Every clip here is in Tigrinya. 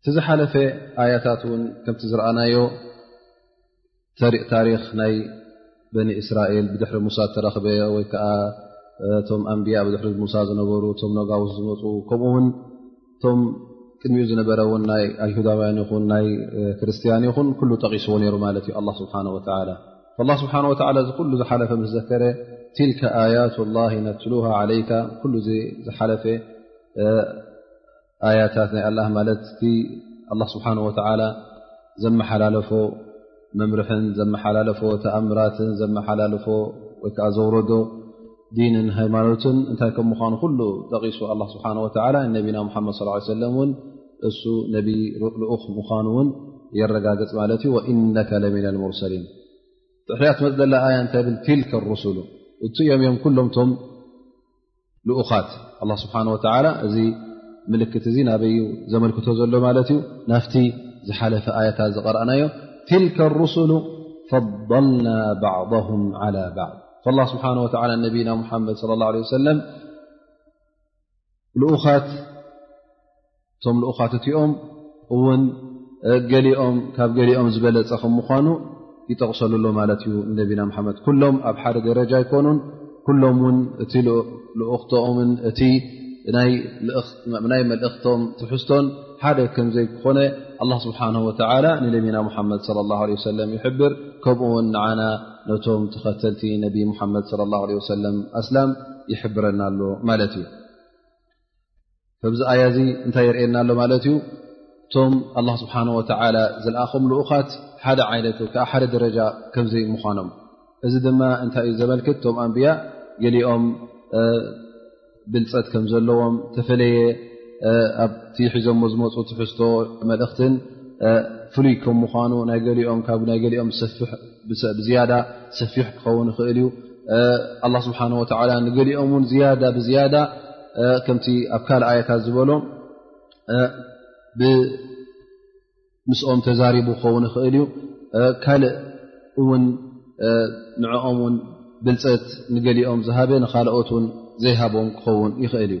እቲ ዝሓለፈ ኣያታት እውን ከምቲ ዝረኣናዮ ታሪክ ናይ በኒ እስራኤል ብድሕሪ ሙሳ ተረክበ ወይ ከዓ እቶም ኣንብያ ብድሕሪ ሙሳ ዝነበሩ እቶም ነጋውስ ዝመፁ ከምኡ ውን እቶም ቅድሚኡ ዝነበረ ውን ናይ ኣይሁዳውያን ይኹን ናይ ክርስትያን ይኹን ኩሉ ጠቂስዎ ነይሩ ማለት እዩ ኣላ ስብሓን ወተላ ላ ስብሓን ወተላ እዚ ኩሉ ዝሓለፈ ምስ ዘከረ ትልከ ኣያት ላ ነትሉሃ ዓለይካ ኩሉ ዝሓለፈ ኣያታት ናይ ኣላ ማለት እቲ ኣላ ስብሓን ወተዓላ ዘመሓላለፎ መምርሕን ዘመሓላለፎ ተኣምራትን ዘመሓላለፎ ወይ ከዓ ዘውረዶ ዲንን ሃይማኖትን እንታይ ከም ምኳኑ ኩሉ ጠቒሱ ኣላ ስብሓን ወተዓላ ነቢና ሙሓመድ ስ ሰለም እውን እሱ ነቢ ልኡኽ ምኳኑ እውን የረጋግፅ ማለት እዩ ወኢነከ ለሚና ልሙርሰሊን ጥሕያት መፅዘላ ኣያ እንታይ ብል ትልከ ሩሱሉ እቲእዮም እዮም ኩሎምቶም ልኡኻት ኣላ ስብሓን ወተዓላ እዚ ምልክት እዚ ናበዩ ዘመልክቶ ዘሎ ማለት እዩ ናፍቲ ዝሓለፈ ኣያታት ዝቐረእናዮ ትልከ ሩስሉ ፈضልና ባዕضም ዓላ ባዕድ ላ ስብሓን ወላ ነብና ሙሓመድ ለ ላ ለ ወሰለም ልኡኻት እቶም ልኡኻት እቲኦም እውን ገሊኦም ካብ ገሊኦም ዝበለፀ ከም ምኳኑ ይጠቕሰሉ ኣሎ ማለት እዩ ንነቢና ሓመድ ኩሎም ኣብ ሓደ ደረጃ ኣይኮኑን ኩሎም ውን እቲ ልኡኽቶኦምን እቲ ናይ መልእኽቶም ትሕዝቶን ሓደ ከምዘይኮነ ኣላ ስብሓን ወተላ ንነቢና ሙሓመድ ለ ላ ለ ወሰለም ይሕብር ከምኡ ውን ንዓና ነቶም ተኸተልቲ ነቢ ሙሓመድ ለ ላ ለ ወሰለም ኣስላም ይሕብረና ኣሎ ማለት እዩ ከምዚ ኣያ እዚ እንታይ የርእየና ኣሎ ማለት እዩ እቶም ኣላ ስብሓን ወተላ ዝለኣኸም ልኡኻት ሓደ ዓይነት ወይ ከዓ ሓደ ደረጃ ከምዘይ ምዃኖም እዚ ድማ እንታይ እዩ ዘመልክት እቶም ኣንብያ ገሊኦም ብልፀት ከም ዘለዎም ተፈለየ ኣብቲ ሒዞሞ ዝመፁ ትሕዝቶ መልእኽትን ፍሉይ ከም ምኳኑ ናይ ገሊኦም ካብ ናይ ገሊኦም ዝሰፍሕ ብዝያዳ ሰፊሕ ክኸውን ይኽእል እዩ ኣላ ስብሓን ወተላ ንገሊኦም እውን ዝያዳ ብዝያዳ ከምቲ ኣብ ካልእ ኣያታት ዝበሎ ብምስኦም ተዛሪቡ ክኸውን ይኽእል እዩ ካልእ እውን ንዕኦም ውን ብልፀት ንገሊኦም ዝሃበ ንካልኦት ውን ዘይሃቦም ክኸውን ይኽእል እዩ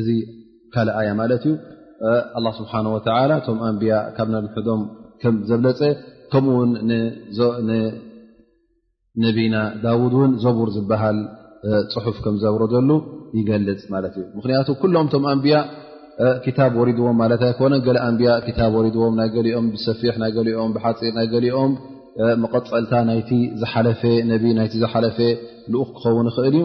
እዚ ካልእ ኣያ ማለት እዩ ኣላ ስብሓን ወተላ እቶም ኣንብያ ካብ ናንሕዶም ከም ዘብለፀ ከምኡ ውን ንነብና ዳውድ እውን ዘቡር ዝበሃል ፅሑፍ ከም ዘውረደሉ ይገልፅ ማለት እዩ ምክንያቱ ኩሎም እቶም ኣንብያ ክታብ ወሪድዎም ማለት ኣይኮነ ገለ ኣንብያ ክታብ ወሪድዎም ናይ ገሊኦም ብሰፊሕ ናይ ገሊኦም ብሓፂር ናይ ገሊኦም መቐፀልታ ናይቲ ዝሓለፈ ነቢ ናይቲ ዝሓለፈ ልኡክ ክኸውን ይኽእል እዩ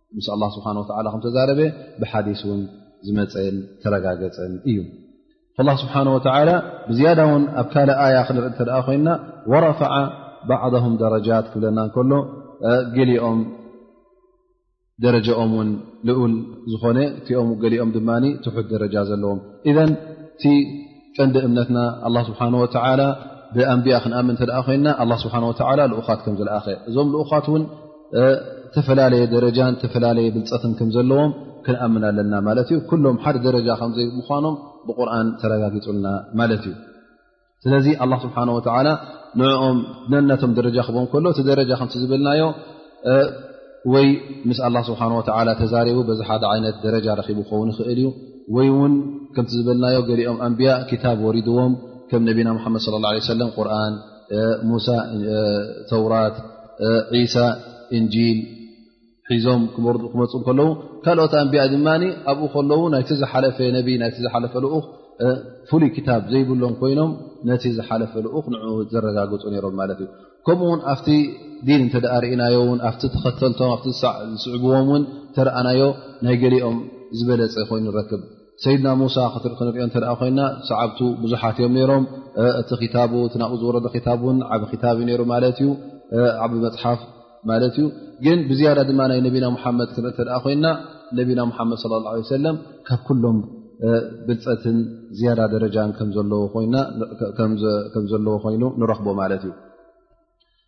ምስ ኣላ ስብሓን ወተላ ከም ተዛረበ ብሓዲስ እውን ዝመፀን ተረጋገፀን እዩ ላ ስብሓን ወተላ ብዝያዳ እውን ኣብ ካልእ ኣያ ክንርኢ እተ ኮይና ወረፈዓ ባዕም ደረጃት ክብለና ከሎ ገሊኦም ደረጃኦም እውን ልኡል ዝኾነ እቲኦም ገሊኦም ድማ ትሑት ደረጃ ዘለዎም እዘን እቲ ቀንዲ እምነትና ኣላ ስብሓን ወተላ ብኣንቢያ ክንኣምን እተ ኮይና ኣላ ስብሓን ወተላ ልኡኻት ከም ዝለኣኸ እዞም ልኡኻት እውን ዝተፈላለየ ደረጃን ተፈላለየ ብልፀትን ከም ዘለዎም ክንኣምን ኣለና ማለት እዩ ኩሎም ሓደ ደረጃ ከምዘይ ምኳኖም ብቁርን ተረጋጊፁልና ማለት እዩ ስለዚ ኣላ ስብሓን ወተላ ንኦም ነነቶም ደረጃ ክቦም ከሎ እቲ ደረጃ ከምቲ ዝበልናዮ ወይ ምስ ኣላ ስብሓን ወተላ ተዛሪቡ በዚ ሓደ ዓይነት ደረጃ ረኪቡ ክኸውን ይኽእል እዩ ወይ እውን ከምቲ ዝበልናዮ ገሊኦም ኣንብያ ክታብ ወሪድዎም ከም ነቢና ሙሓመድ ለ ላ ሰለም ቁርን ሙሳ ተውራት ዒሳ እንጂል ሒዞም ክመርዱ ክመፁ ከለዉ ካልኦት ኣንቢያ ድማ ኣብኡ ከለዉ ናይቲ ዝሓለፈ ነቢ ናይቲ ዝሓለፈ ልኡኽ ፍሉይ ክታብ ዘይብሎም ኮይኖም ነቲ ዝሓለፈ ልኡኽ ንኡ ዘረጋግፁ ነይሮም ማለት እዩ ከምኡ ውን ኣብቲ ዲን እንተ ደኣ ርእናዮ ውን ኣብቲ ተኸተልቶም ኣብቲ ዝስዕብዎም ውን ተረኣናዮ ናይ ገሊኦም ዝበለፀ ኮይኑ ንረክብ ሰይድና ሙሳ ክንሪኦ እተ ኮይና ሰዓብቱ ብዙሓት እዮም ነሮም እቲ ክታቡ እቲ ናብኡ ዝወረደ ክታብ ውን ዓብ ክታብ እዩ ሩ ማለት እዩ ዓብ መፅሓፍ ማለት እዩ ግን ብዝያዳ ድማ ናይ ነቢና ሙሓመድ ክንርኢ እተ ኮይና ነቢና ሙሓመድ ስለ ላ ሰለም ካብ ኩሎም ብልፀትን ዝያዳ ደረጃን ከምዘለዎ ኮይኑ ንረኽቦ ማለት እዩ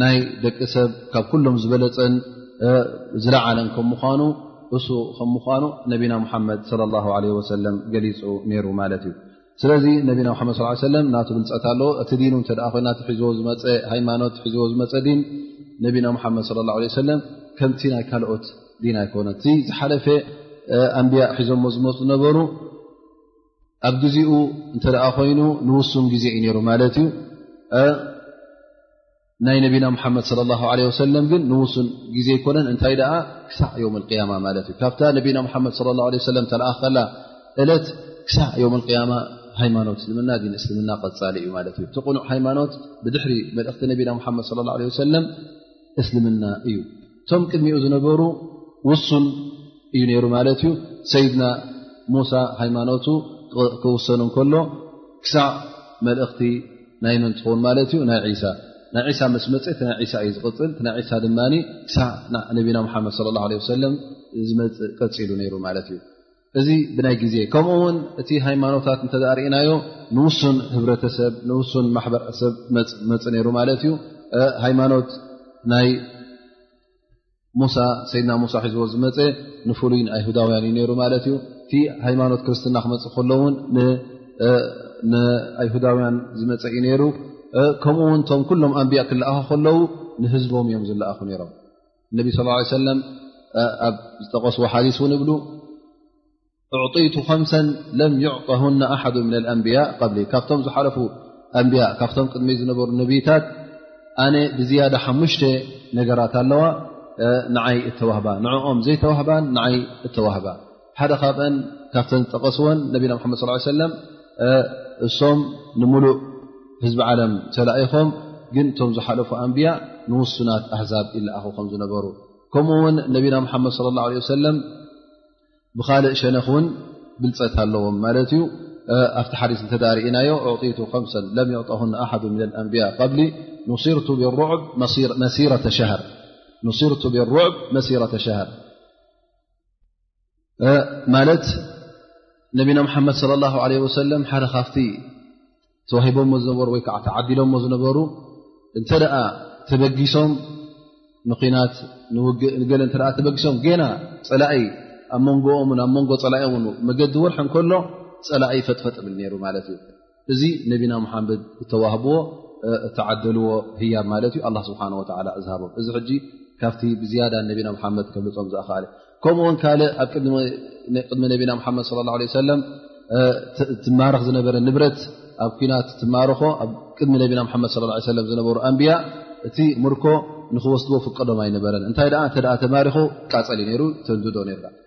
ናይ ደቂ ሰብ ካብ ኩሎም ዝበለፀን ዝለዓለን ከም ምኳኑ እሱ ከም ምኳኑ ነቢና ሙሓመድ ለ ላ ለ ወሰለም ገሊፁ ነይሩ ማለት እዩ ስለዚ ነቢና ሓመድ ስ ሰለም ናቲ ብልፀት ኣለዎ እቲ ዲኑ እተ ኮይና ሒዝዎ ዝመፀ ሃይማኖት ሒዝዎ ዝመፀ ዲን ነቢና ሙሓመድ ለ ላ ለ ሰለም ከምቲ ናይ ካልኦት ዲን ኣይኮነ እቲ ዝሓለፈ ኣንቢያ ሒዞሞ ዝመፁ ነበሩ ኣብ ግዜኡ እንተ ኮይኑ ንውሱን ግዜ እዩ ነይሩ ማለት እዩ ናይ ነቢና ሙሓመድ ለ ላ ለ ወሰለም ግን ንውሱን ግዜ ኣይኮነን እንታይ ደኣ ክሳዕ ዮም ያማ ማለት እዩ ካብታ ነቢና ሓመድ ለ ላ ለ ሰለም ተለኣ ከላ እለት ክሳዕ ዮም ያማ ሃይማኖት እስልምና ን እስልምና ቀፃሊ እዩ ማለት እዩ እቲ ቕኑዕ ሃይማኖት ብድሕሪ መልእኽቲ ነቢና ሓመድ ለ ላ ለ ወሰለም እስልምና እዩ እቶም ቅድሚኡ ዝነበሩ ውሱን እዩ ነይሩ ማለት እዩ ሰይድና ሙሳ ሃይማኖቱ ክውሰኑ ከሎ ክሳዕ መልእኽቲ ናይ መን ትኸውን ማለት እዩ ናይ ሳ ናይ ዒሳ ምስ መፀ እቲ ናይ ሳ እዩ ዝቕፅል ናይ ሳ ድማ ክሳዕ ነቢና ሓመድ ለ ላ ሰለም ዝመፅእ ቀፂሉ ነይሩ ማለት እዩ እዚ ብናይ ግዜ ከምኡ ውን እቲ ሃይማኖታት እተ ርእናዮ ንውሱን ህብረተሰብ ንውሱን ማሕበረሰብ መፅ ነይሩ ማለት እዩ ሃይማኖት ናይ ሙሳ ሰይድና ሙሳ ሒዝዎ ዝመፀ ንፍሉይ ንኣይሁዳውያን እዩ ነይሩ ማለት እዩ እቲ ሃይማኖት ክርስትና ክመፅእ ከሎውን ንኣይሁዳውያን ዝመፀ እዩ ነይሩ ከምኡ ውን እቶም ኩሎም ኣንቢያ ክለኣኹ ከለዉ ንህዝቦም እዮም ዝለኣኹ ነይሮም እነቢ ስ ሰለም ኣብ ዝጠቐስዎ ሓዲስ እውን እብሉ እዕጢቱ ከምሰ ለም ይዕጠሁና ኣሓዱ ምን ኣንብያ ብ ካብቶም ዝሓለፉ ኣንብያ ካብቶም ቅድሚ ዝነበሩ ነብይታት ኣነ ብዝያዳ ሓሙሽተ ነገራት ኣለዋ ንዓይ እተዋህባ ንዕኦም ዘይተዋህባን ንዓይ እተዋህባ ሓደ ካብአን ካብተን ዝጠቀስወን ነቢና ሓመድ ስ ሰለም እሶም ንምሉእ ህዝቢ ዓለም ተላኢኾም ግን እቶም ዝሓለፉ ኣንብያ ንውሱናት ኣህዛብ ይለኣኹ ከም ዝነበሩ ከምኡ ውን ነቢና ሓመድ ለ ላ ለ ሰለም ብካልእ ሸነክ ውን ብልፀት ኣለዎም ማለት እዩ ኣብቲ ሓዲስ እተዳርእናዮ ኣዕጢቱ ከምሰ ለም የዕጠሁ ኣሓዱ ም ኣንብያ ብሊ ንስርቱ ብሩዕብ መሲረተ ሸሃር ማለት ነቢና ሓመድ صለ ላ ለ ወሰለም ሓደ ካብቲ ተዋሂቦሞ ዝነበሩ ወይ ከዓ ተዓዲሎሞ ዝነበሩ እንተ ደኣ ተበጊሶም ንናት ንገለ እተ ተበጊሶም ገና ፀላኢ ኣብ መንጎኦምን ኣብ መንጎ ፀላኢ ን መገዲ ወርሒ ከሎ ፀላኢ ፈጥፈጥ ብል ነይሩ ማለት እዩ እዚ ነቢና መሓመድ እተዋህብዎ እተዓደልዎ ህያብ ማለት እዩ ኣላ ስብሓን ወላ ዝሃቦም እዚ ሕጂ ካብቲ ብዝያዳ ነቢና ሓመድ ከብልፆም ዝኣኸኣለ ከምኡውን ካልእ ኣብ ቅድሚ ነቢና ሓመድ ለ ላ ሰለም ትማርኽ ዝነበረ ንብረት ኣብ ኩናት ትማርኾ ኣብ ቅድሚ ነቢና ሓመድ ለ ላ ሰለም ዝነበሩ ኣንብያ እቲ ምርኮ ንክወስድዎ ፍቀዶም ኣይነበረን እንታይ ደ እተ ተማሪኹ ቃፀሊ ነይሩ ተንድዶ ነርና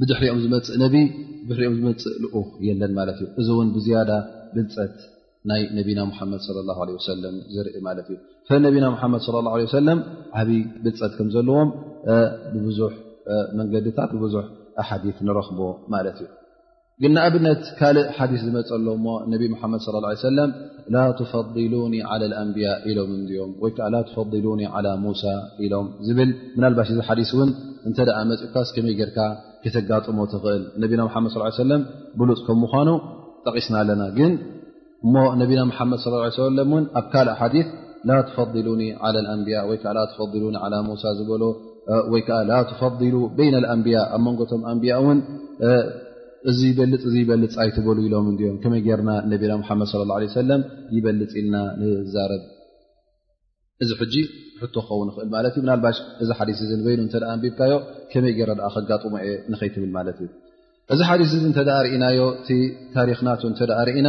ብድሕሪኦም ዝመፅእ ነቢ ብድሪኦም ዝመፅእ ልኡኽ የለን ማለት እዩ እዚ እውን ብዝያዳ ብልፀት ናይ ነቢና ሙሓመድ ለ ላ ለ ወሰለም ዘርኢ ማለት እዩ ፈነቢና ሙሓመድ ለ ላ ለ ሰለም ዓብ ብልፀት ከም ዘለዎም ብብዙሕ መንገድታት ብብዙሕ ኣሓዲት ንረኽቦ ማለት እዩ ግን ንኣብነት ካልእ ሓዲስ ዝመፀሎ እሞ ነቢ ሙሓመድ ለ ለ ሰለም ላ ትፈضሉኒ ዓላ ኣንብያ ኢሎም እንድዮም ወይ ከዓ ላ ትፈضሉኒ ዓላ ሙሳ ኢሎም ዝብል ምናልባሽ እዚ ሓዲስ እውን እንተ ደኣ መፅእካስ ከመይ ጌርካ ክተጋጥሞ ትኽእል ነቢና ሓመድ ስ ሰለም ብሉፅ ከም ምዃኑ ጠቒስና ኣለና ግን እሞ ነቢና ሓመድ ስ ሰለም እውን ኣብ ካልእ ሓዲ ላ ትፈضሉኒ ዓላ ኣንብያ ወይ ዓ ላ ትፈሉኒ ዓላ ሙሳ ዝበሎ ወይ ከዓ ላ ትፈضሉ በይና ኣንብያ ኣብ መንጎቶም ኣንብያ እውን እዚ ይበልፅ እዚ ይበልፅ ኣይትበሉ ኢሎም እንዲኦም ከመይ ጌርና ነቢና ሙሓመድ ለ ላ ሰለም ይበልፅ ኢልና ንዛረብ እዚ ሕጂ ሕቶ ክኸውን ይኽእል ማለት እዩ ምናልባሽ እዚ ሓዲስ እዚ ንበይኑ እተ ኣንቢብካዮ ከመይ ገይረ ኣ ከጋጥሞ እየ ንኸይትብል ማለት እዩ እዚ ሓዲስ እዚ እንተ ርእናዮ እቲ ታሪክናቱ እተ ርእና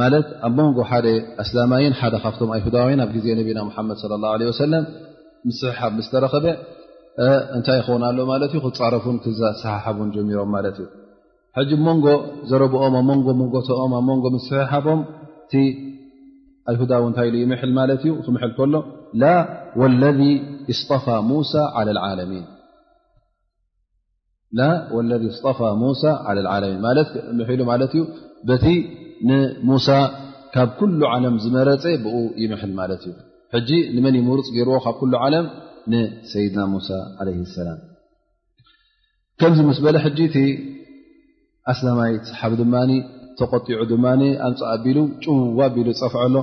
ማለት ኣብ መንጎ ሓደ ኣስላማይን ሓደ ካብቶም ኣይሁዳውያን ኣብ ግዜ ነቢና ሙሓመድ ለ ላ ለ ወሰለም ምስሕሓብ ምስ ተረኸበ እንታይ ይኸውን ኣሎ ማለት እዩ ክፃረፉን ክዘሰሓሓቡን ጀሚሮም ማለት እዩ ሕጂ መንጎ ዘረብኦም ኣብ መንጎ ምንጎተኦም ኣብ መንጎ ምስሕሓቦም እቲ ኣይሁዳዊ እንታይ ኢሉ ይምሕል ማለት እዩ ክምሕል ከሎ ላ ወለذ እስጠፋ ሙሳ ዓላ ዓለሚን ወለذ ስጠፋ ሙሳ ዓ ዓለሚን ማለት ምሒሉ ማለት እዩ በቲ ንሙሳ ካብ ኩሉ ዓለም ዝመረፀ ብኡ ይምሕል ማለት እዩ ሕጂ ንመን ይምሩፅ ገይርዎ ካብ ኩሉ ዓለም ንሰይድና ሙሳ ዓለ ሰላም ከምዚ ምስ በለ ሕጂ እቲ ኣስላማይ ሰሓቢ ድማ ተቆጢዑ ድማ ኣምፃእ ኣቢሉ ጭዋ ኣቢሉ ዝፀፍዐ ኣሎ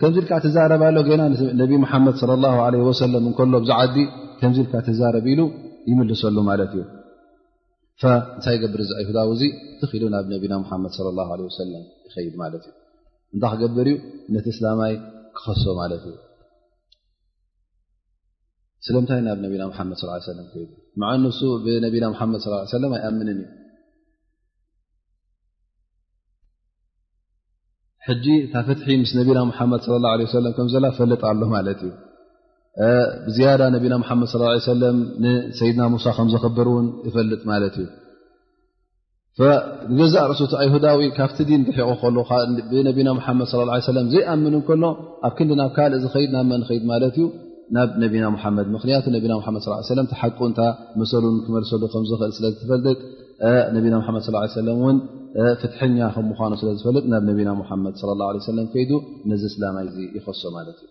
ከምዚ ልካ ትዛረብ ኣሎ ገና ነቢ መሓመድ ለ ላ ለ ወሰለም እንከሎ ብዛዓዲ ከምዚ ልካ ትዛረብ ኢሉ ይምልሰሉ ማለት እዩ እንታይ ገብር እዚ ኣይሁዳዊ እዚ ትኽኢሉ ናብ ነቢና ሓመድ ለ ላ ለ ወሰለም ይኸይድ ማለት እዩ እንታ ክገብር እዩ ነቲ እስላማይ ክኸሶ ማለት እዩ ስለምንታይ ናብ ነቢና ሓመድ ስ ሰለ ይ መዓ ንሱ ብነቢና ሓመድ ስ ሰለ ኣይኣምንን እዩ ሕጂ እታ ፍትሒ ምስ ነቢና ሓመድ ለ ላ ለ ሰለም ከምዘላ ፈልጥ ኣሎ ማለት እዩ ብዝያዳ ነቢና ሓመድ ስ ሰለም ንሰይድና ሙሳ ከምዘኽብር እውን ይፈልጥ ማለት እዩ ንገዛእ ርእሱቲ ኣይሁዳዊ ካብቲ ዲን ድሒቑ ከሎ ብነቢና ሓመድ ص ሰለም ዘይኣምን ከሎ ኣብ ክንዲ ናብ ካልእ ዝኸይድ ናብ መን ኸይድ ማለት እዩ ናብ ነቢና ሓመድ ምክንያቱ ነቢና ሓመድ ሰለ ሓቁ እታ መሰሉን ክመልሰሉ ከምዝኽእል ስለ ዝፈልጥ ነቢና ሓመድ ሰለ እውን ፍትሐኛ ከም ምኳኑ ስለ ዝፈልጥ ናብ ነቢና ሓመድ ለ ከይዱ ነዚ እስላማይ ዚ ይኸሶ ማለት እዩ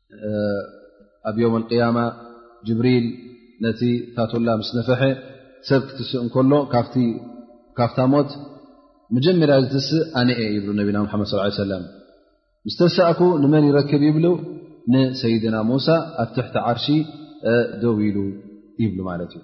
ኣብ ዮም ቅያማ ጅብሪል ነቲ ታቱላ ምስ ነፈሐ ሰብ ክትስእ እንከሎ ካብታ ሞት መጀመርያ ዝትስእ ኣነ እየ ይብሉ ነቢና ሓመድ ስ ሰለም ምስ ተሳእኩ ንመን ይረክብ ይብሉ ንሰይድና ሙሳ ኣብ ትሕቲ ዓርሺ ደው ኢሉ ይብሉ ማለት እዩ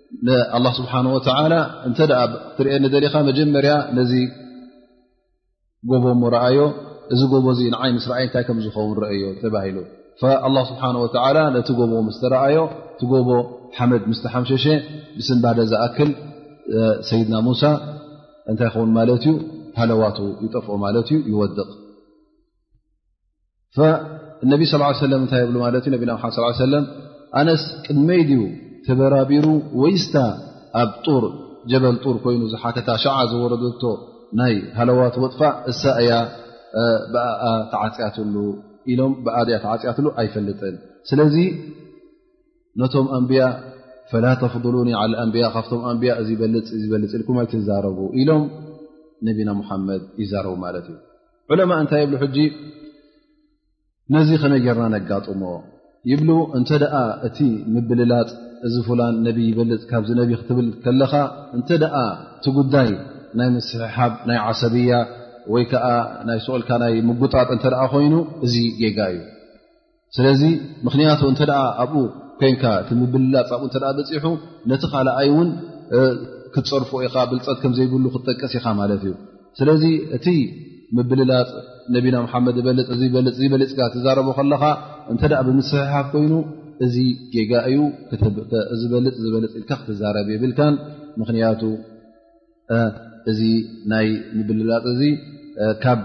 ንኣላ ስብሓን ወተላ እንተ ክትርእየኒ ደሊኻ መጀመርያ ነዚ ጎቦ ሞ ረኣዮ እዚ ጎቦ እዚ ንዓይ ምስ ርኣይ እንታይ ከም ዝኸውን ረአዮ ተባሂሉ ኣላ ስብሓን ወተላ ነቲ ጎቦ ምስ ተረኣዮ እቲ ጎቦ ሓመድ ምስ ተሓምሸሸ ብስንባደ ዝኣክል ሰይድና ሙሳ እንታይ ይኸውን ማለት እዩ ሃለዋቱ ይጠፍኦ ማለት እዩ ይወድቕ እነቢ ስ ሰለም እንታይ የብሉ ማለት እዩ ነቢና ሓመድ ስ ሰለም ኣነስ ቅድመይ ድዩ ተበራቢሩ ወይስታ ኣብ ጡር ጀበል ጡር ኮይኑ ዝሓተታ ሸዓ ዝወረደቶ ናይ ሃለዋት ወጥፋእ እሳ እያ ብኣኣ ተዓፅያትሉ ኢሎም ብኣ ድኣ ተዓፅያትሉ ኣይፈልጥን ስለዚ ነቶም ኣንብያ ፈላ ተፍضሉኒ ዓል ኣንብያ ካብቶም ኣንብያ እዚ በልፅ ዝበልፅ ኢልኩም ኣይትዛረቡ ኢሎም ነቢና ሙሓመድ ይዛረቡ ማለት እዩ ዑለማ እንታይ ይብሉ ሕጂ ነዚ ከመይ ጌርና ነጋጥሞ ይብሉ እንተ ደኣ እቲ ምብልላፅ እዚ ፍላን ነቢ ይበልፅ ካብዚ ነቢ ክትብል ከለኻ እንተ ደኣ እቲ ጉዳይ ናይ ምስሕሓብ ናይ ዓሰብያ ወይ ከዓ ናይ ስኦልካ ናይ ምጉጣጥ እንተ ኮይኑ እዚ ጌጋ እዩ ስለዚ ምክንያቱ እተ ኣብኡ ኮንካ እቲ ምብልላፅ ኣብኡ እተ በፂሑ ነቲ ካልኣይ እውን ክትፀርፎ ኢኻ ብልፀት ከምዘይብሉ ክትጠቅስ ኢኻ ማለት እዩ ስለዚ እቲ ምብልላፅ ነቢና ሓመድ ዝበልፅ ዝበልፅ ዝበልፅካ ትዛረቦ ከለኻ እንተ ብምስሕሓፍ ኮይኑ እዚ ጌጋ እዩ ዝበልፅ ዝበልፅ ኢልካ ክትዛረብ የብልካን ምክንያቱ እዚ ናይ ምብልላፅ እዚ ካብ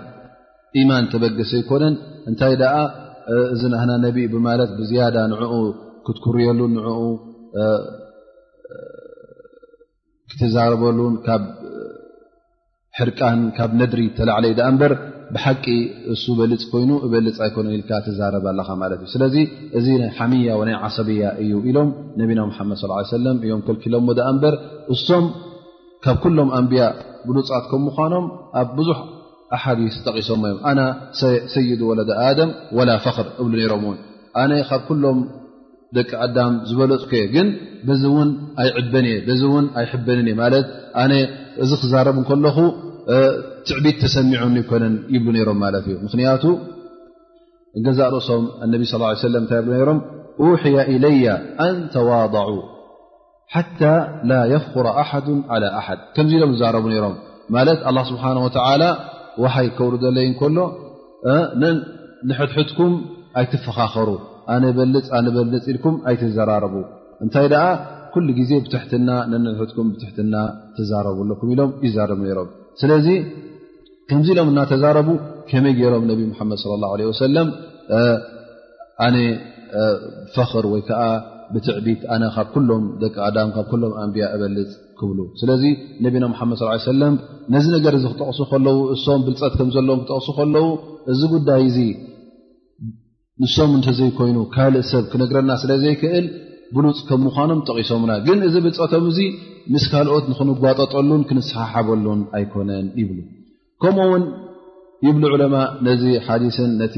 ኢማን ተበገሰ ኣይኮነን እንታይ ደኣ እዚ ናህና ነቢ ብማለት ብዝያዳ ንኡ ክትኩርየሉ ንኡ ክትዛረበሉን ካብ ሕርቃን ካብ ነድሪ ተላዕለይ ዳኣ እምበር ብሓቂ እሱ በልፅ ኮይኑ እበልፅ ኣይኮነ ኢልካ ትዛረብ ኣለኻ ማለት እዩ ስለዚ እዚ ናይ ሓሚያ ናይ ዓሰብያ እዩ ኢሎም ነቢና ሓመድ ሰለም እዮም ከልኪሎሞ ዳኣ እምበር እሶም ካብ ኩሎም ኣንብያ ብሉፃት ከም ምኳኖም ኣብ ብዙሕ ኣሓዲስ ጠቂሶሞ እዮም ኣና ሰይድ ወለደ ኣደም ወላ ፈክር እብሉ ነሮም እውን ኣነ ካብ ኩሎም ደቂ ኣዳም ዝበለፁኩ እየ ግን በዚ እውን ኣይዕበን እየ በዚ እውን ኣይሕበንን እየ ማለት ኣነ እዚ ክዛረብ ከለኹ ትዕቢት ተሰሚዑን ይኮነን ይብሉ ነይሮም ማለት እዩ ምክንያቱ እገዛእ ርእሶም ኣነቢ ስ ሰለም እንታይ ይብሉ ነይሮም ውሕያ ኢለያ ኣንተዋضዑ ሓታ ላ የፍቁረ ኣሓዱ ዓላ ኣሓድ ከምዚ ኢሎም ዝዛረቡ ነይሮም ማለት ኣላ ስብሓን ወተዓላ ውሃይ ከውርደለይ እንከሎ ንሕትሕትኩም ኣይትፈኻኸሩ ኣነ በልፅ ኣነ በልፅ ኢልኩም ኣይትዘራረቡ እንታይ ደኣ ኩሉ ግዜ ብትሕትና ነንሕትኩም ብትሕትና ትዛረቡ ኣለኩም ኢሎም ይዛረቡ ነይሮም ስለዚ ከምዚ ኢሎም እናተዛረቡ ከመይ ገይሮም ነቢ ሙሓመድ ለ ላ ለ ወሰለም ኣነ ፈኽር ወይ ከዓ ብትዕቢት ኣነ ካብ ኩሎም ደቂ ኣዳም ካብ ኩሎም ኣንብያ እበልፅ ክብሉ ስለዚ ነቢና ሓመድ ስ ሰለም ነዚ ነገር እዚ ክጠቕሱ ከለዉ እሶም ብልፀት ከም ዘለዎም ክጠቕሱ ከለዉ እዚ ጉዳይ እዚ ንሶም እንተዘይኮይኑ ካልእ ሰብ ክነግረና ስለ ዘይክእል ብሉፅ ከም ምዃኖም ጠቒሶምና ግን እዚ ብልፀቶም እዙ ምስ ካልኦት ንክንጓጠጠሉን ክንሰሓሓበሉን ኣይኮነን ይብሉ ከምኡ ውን ይብሉ ዕለማ ነዚ ሓዲስን ነቲ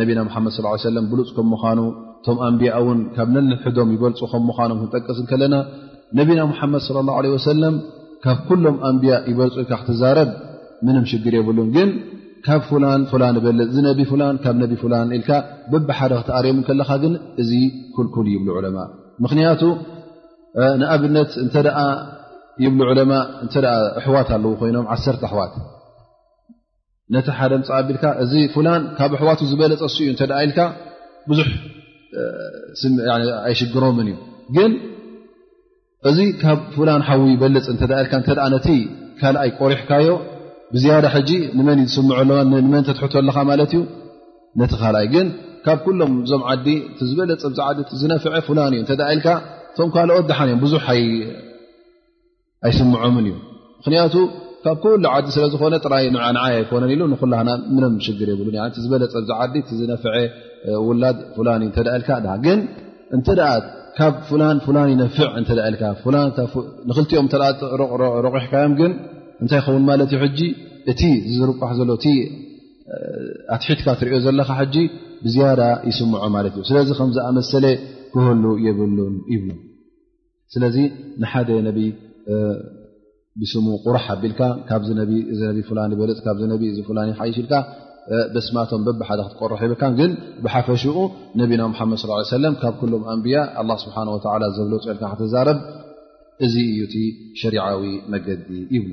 ነቢና ሓመድ ስ ሰለም ብሉፅ ከም ምዃኑ እቶም ኣንቢያ እውን ካብ ነንሕዶም ይበልፁ ከም ምዃኖም ክንጠቅስ ከለና ነቢና ሙሓመድ ለ ላ ለ ወሰለም ካብ ኩሎም ኣንቢያ ይበልፁ ኢልካ ክትዛረብ ምንም ሽግር የብሉን ግን ካብ ፍላን ፍላን በልፅ እዚ ነቢ ፍላን ካብ ነቢ ፍላን ኢልካ ብብሓደ ክትኣርዮም ከለኻ ግን እዚ ኩልኩል ይብሉ ዑለማ ምኽንያቱ ንኣብነት እተ ይብሉ ዑለማ እተ ኣሕዋት ኣለዉ ኮይኖም ዓሰርተ ኣሕዋት ነቲ ሓደ ምፅ ኣቢልካ እዚ ፍላን ካብ ኣሕዋቱ ዝበለፀ ሱ እዩ እተ ኢልካ ብዙሕ ኣይሽግሮምን እዩ ግን እዚ ካብ ፍላን ሓዊ ይበልፅ እተ ልካ እተ ነቲ ካልኣይ ቆሪሕካዮ ብዝያዳ ሕጂ ንመን እዩ ዝስምዑ ኣለዋ ንመን ተትሕቶ ኣለኻ ማለት እዩ ነቲ ካልኣይ ግን ካብ ኩሎም እዞም ዓዲ ዝበለፅ ዚ ዓዲ ዝነፍዐ ፍላን እዩ እተ ኢልካ እቶም ካልኦት ድሓን እዮም ብዙሕ ኣይስምዖምን እዩ ምክንያቱ ካብ ኩሉ ዓዲ ስለዝኾነ ጥራይ ንዓንዓ ኣይኮነን ኢሉ ንኩላና ምንም ሽግር የብሉ ዝበለፀ ዚ ዓዲ ዝነፍዐ ውላድ ፍላን እዩ እተልካ ግን እንተ ካብ ፍላን ፍላን ይነፍዕ እተልካ ንክልቲኦም ረቑሕካዮም ግን እንታይ ይኸውን ማለት እዩ ሕጂ እቲ ዝርቋሕ ዘሎ እቲ ኣትሒትካ ትሪዮ ዘለካ ሕጂ ብዝያዳ ይስምዖ ማለት እዩ ስለዚ ከምዝኣመሰለ ክህሉ የብሉን ይብሉ ስለዚ ንሓደ ነቢ ብስሙ ቁራሕ ኣቢልካ ካብዚ ነ እዚ ነ ፍላ በልፅ ካብዚ ነ እዚ ፍላ ሓይሽ ኢልካ በስማቶም በብሓደ ክትቆርሕ ይብልካ ግን ብሓፈሽኡ ነቢና ሓመድ ስ ሰለም ካብ ኩሎም ኣንብያ ኣ ስብሓ ወላ ዘብለፁ ልካ ክትዛረብ እዚ እዩ እቲ ሸሪዓዊ መገዲ ይብሉ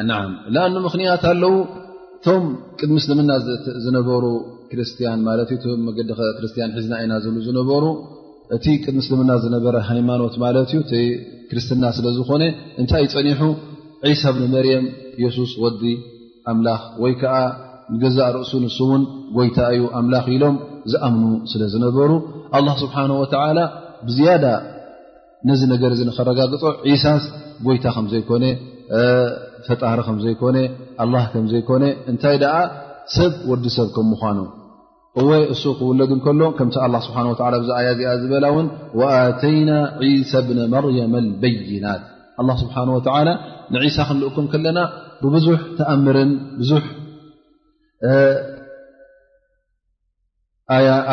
ኣ ምኽንያት ኣለው እቶም ቅድሚ ምስልምና ዝነበሩ ክርስትያን ማለት ዩ መገዲ ክርስትያን ሒዝና ኢና ዝሉ ዝነበሩ እቲ ቅድሚ ምስልምና ዝነበረ ሃይማኖት ማለት ዩ እ ክርስትና ስለ ዝኾነ እንታይ ዩ ፀኒሑ ዒሳ ብኒ መርየም የሱስ ወዲ ኣምላኽ ወይ ከዓ ንገዛእ ርእሱ ንሱ እውን ጎይታ እዩ ኣምላኽ ኢሎም ዝኣምኑ ስለ ዝነበሩ ኣላ ስብሓን ወተዓላ ብዝያዳ ነዚ ነገር እዚ ንኸረጋግፆ ዒሳስ ጎይታ ከም ዘይኮነ ፈጣሪ ከም ዘይኮነ ኣላ ከም ዘይኮነ እንታይ ደኣ ሰብ ወዲ ሰብ ከም ምዃኑ እወ እሱ ክውለድ እንከሎ ከምቲ ኣላ ስብሓን ወላ ብዛ ኣያ እዚኣ ዝበላ እውን ወኣተይና ዒሳ ብነ መርያም ኣልበይናት ኣላ ስብሓን ወተዓላ ንዒሳ ክንልእኩም ከለና ብብዙሕ ተኣምርን ብዙሕ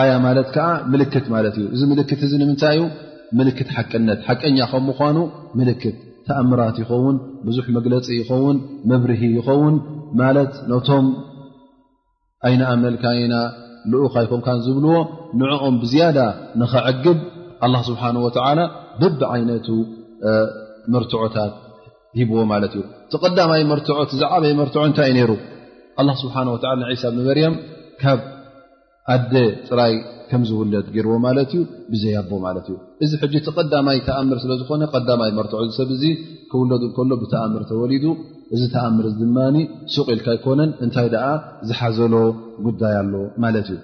ኣያ ማለት ከዓ ምልክት ማለት እዩ እዚ ምልክት እዚ ንምንታይ እዩ ምልክት ሓቅነት ሓቀኛ ከም ምኳኑ ምልክት ተኣምራት ይኸውን ብዙሕ መግለፂ ይኸውን መብርሂ ይኸውን ማለት ነቶም ኣይንኣመልካይና ልኡኽ ኣይኮንካን ዝብልዎ ንዕኦም ብዝያዳ ንኸዕግብ ኣላ ስብሓን ወተዓላ ብብ ዓይነቱ መርትዖታት ሂብዎ ማለት እዩ እቲ ቀዳማይ መርትዖ እቲ ዝዓበየ መርትዖ እንታይ እዩ ነይሩ ኣላ ስብሓን ወላ ንዒሳ ብ መርያም ካብ ኣደ ጥራይ ከም ዝውለድ ገይርዎ ማለት እዩ ብዘይ ኣቦ ማለት እዩ እዚ ሕጂ እቲ ቀዳማይ ተኣምር ስለ ዝኾነ ቀዳማይ መርትዖ ዝሰብ እዙ ክውለዱ ከሎ ብተኣምር ተወሊዱ እዚ ተኣምር እ ድማ ሱቅ ኢልካ ኣይኮነን እንታይ ደኣ ዝሓዘሎ ጉዳይ ኣሎ ማለት እዩ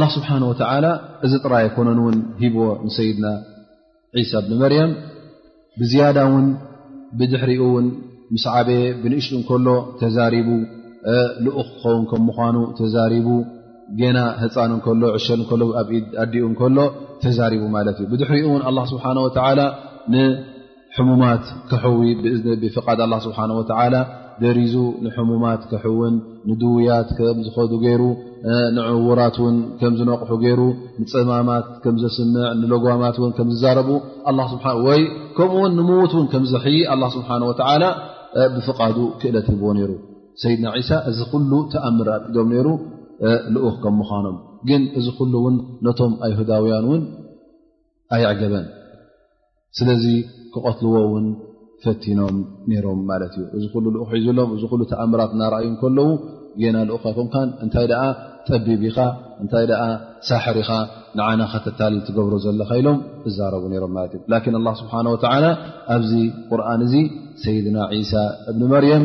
ላ ስብሓን ወተላ እዚ ጥራይ ኣይኮነን እውን ሂብዎ ንሰይድና ዒሳ ብኒ መርያም ብዝያዳ እውን ብድሕሪኡ እውን ምስ ዓበየ ብንእሽጡ ከሎ ተዛሪቡ ልኡኽ ክኸውን ከም ምኳኑ ተዛሪቡ ገና ህፃን ከሎ ዕሸል ከሎ ኣብ ኣዲኡ ከሎ ተዛሪቡ ማለት እዩ ብድሕሪኡ እውን ኣላ ስብሓን ወተላ ሕሙማት ክሕዊ ብእዝኒ ብፍቓድ ኣላ ስብሓን ወተዓላ ደሪዙ ንሕሙማት ክሕውን ንድውያት ከም ዝኸዱ ገይሩ ንዕውራት እውን ከም ዝነቕሑ ገይሩ ንፀማማት ከም ዘስምዕ ንለጓማት እውን ከም ዝዛረቡ ኣላ ስብሓ ወይ ከምኡ ውን ንምዉት እውን ከም ዘሕይ ኣላ ስብሓን ወተዓላ ብፍቓዱ ክእለት ሂብዎ ነይሩ ሰይድና ዒሳ እዚ ኩሉ ተኣምር ኣቂዶም ነይሩ ልኡኽ ከም ምዃኖም ግን እዚ ኩሉ እውን ነቶም ኣይሁዳውያን እውን ኣይዕገበን ስለዚ ክቐትልዎ እውን ፈቲኖም ነይሮም ማለት እዩ እዚ ኩሉ ልኡኽ ሒዙሎም እዚ ኩሉ ተኣምራት እናረኣዩ ከለዉ ጌና ልኡኽ ኣይኮንካን እንታይ ደኣ ጠቢብ ኢኻ እንታይ ደኣ ሳሕር ኢኻ ንዓና ከተታልል ትገብሮ ዘለኻ ኢሎም እዛረቡ ነይሮም ማለት እዩ ላኪን ኣላ ስብሓን ወተዓላ ኣብዚ ቁርን እዚ ሰይድና ዒሳ እብኒ መርየም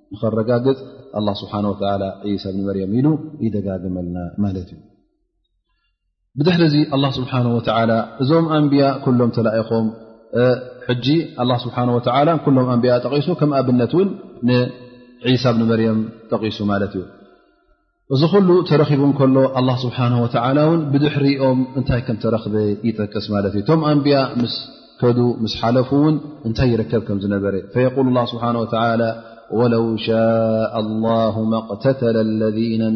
ንኸረጋግፅ ኣላ ስብሓን ወላ ዒሳ ብኒ መርያም ኢሉ ይደጋግመልና ማለት እዩ ብድሕሪ እዚ ኣላ ስብሓን ወላ እዞም ኣንብያ ኩሎም ተላኢኾም ሕጂ ኣላ ስብሓን ወላ ኩሎም ኣንብያ ጠቒሱ ከም ኣብነት እውን ንዒሳ ብኒ መርያም ጠቒሱ ማለት እዩ ز خل ترخبم كله الله سبحانه وتعالى ون بضحرئم أنتي كم ترخب يتقس ملت تم أنبياء مس كدو مس حلفون أنت يركب كم نبر فيقول الله سبحانه وتعالى ولو شاء الله ما اقتتل الذين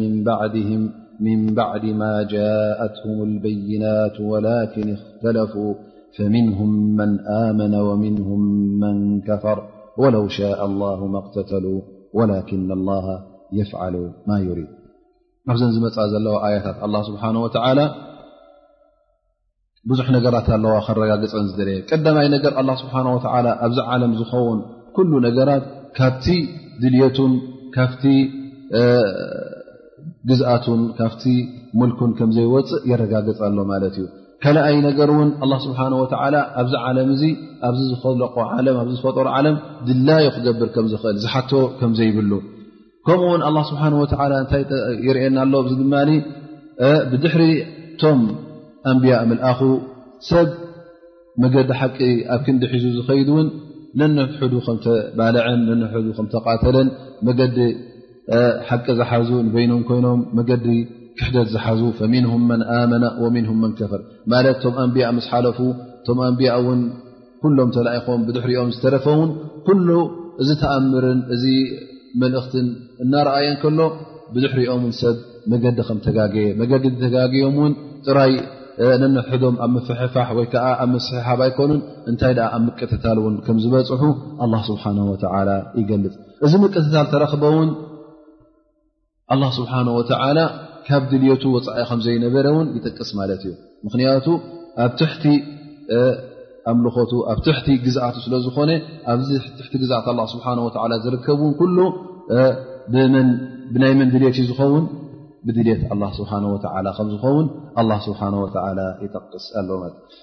من بعد ما جاءتهم البينات ولكن اختلفوا فمنهم من آمن ومنهم من كفر ولو شاء الله ما اقتتلوا ولكن الله የፍዓሉ ማ ዩሪድ ኣብዘን ዝመፃ ዘለዋ ኣያታት ኣላ ስብሓን ወተዓላ ብዙሕ ነገራት ኣለዋ ከረጋግፀን ዝደለየ ቀዳማይ ነገር ኣላ ስብሓን ወተዓላ ኣብዚ ዓለም ዝኸውን ኩሉ ነገራት ካብቲ ድልየቱን ካብቲ ግዝኣቱን ካብቲ ሙልኩን ከምዘይወፅእ የረጋግፀ ኣሎ ማለት እዩ ካልኣይ ነገር እውን ኣላ ስብሓን ወተዓላ ኣብዚ ዓለም እዚ ኣብዚ ዝኸለቆ ዓለም ኣብዚ ዝፈጠሮ ዓለም ድላዩ ክገብር ከም ዝኽእል ዝሓቶ ከም ዘይብሉ ከምኡ ውን ኣላ ስብሓን ወተዓላ እንታይ ይርእየና ኣሎ እዚ ድማ ብድሕሪ እቶም ኣንብያ ምልኣኹ ሰብ መገዲ ሓቂ ኣብ ክንዲ ሒዙ ዝኸይድ እውን ነንሕዱ ከምተባልዐን ነንሕዱ ከምተቓተለን መገዲ ሓቂ ዝሓዙ ንበይኖም ኮይኖም መገዲ ክሕደት ዝሓዙ ፈሚንሁም መን ኣመና ወሚንሁም መን ከፈር ማለት እቶም ኣንብያ ምስ ሓለፉ እቶም ኣንብያ እውን ኩሎም ተላኢኾም ብድሕሪኦም ዝተረፈውን ኩሉ እዚ ተኣምርን እዚ መልእኽትን እናረኣየን ከሎ ብድሕሪኦም ን ሰብ መገዲ ከም ተጋገየ መገዲ ተጋግዮም እውን ጥራይ ነንሕዶም ኣብ ምፍሕፋሕ ወይ ከዓ ኣብ ምስሕሓብ ኣይኮኑን እንታይ ደኣ ኣብ ምቅትታል እውን ከም ዝበፅሑ ኣላ ስብሓን ወተዓላ ይገልፅ እዚ ምቅትታል ተረኽበ እውን ኣላ ስብሓን ወተላ ካብ ድልቱ ወፃኢ ከም ዘይነበረ እውን ይጠቅስ ማለት እዩ ምኽንያቱ ኣብ ትሕቲ ኣምልኾቱ ኣብ ትሕቲ ግዝኣቱ ስለ ዝኾነ ኣብዚ ትሕቲ ግዝኣት ኣላ ስብሓ ወላ ዝርከብ ውን ኩሉ ብናይ መን ድልት እዩ ዝኸውን ብድልት ኣላ ስብሓ ወላ ከምዝኸውን ኣላ ስብሓ ወላ ይጠቅስ ኣሎ ማለት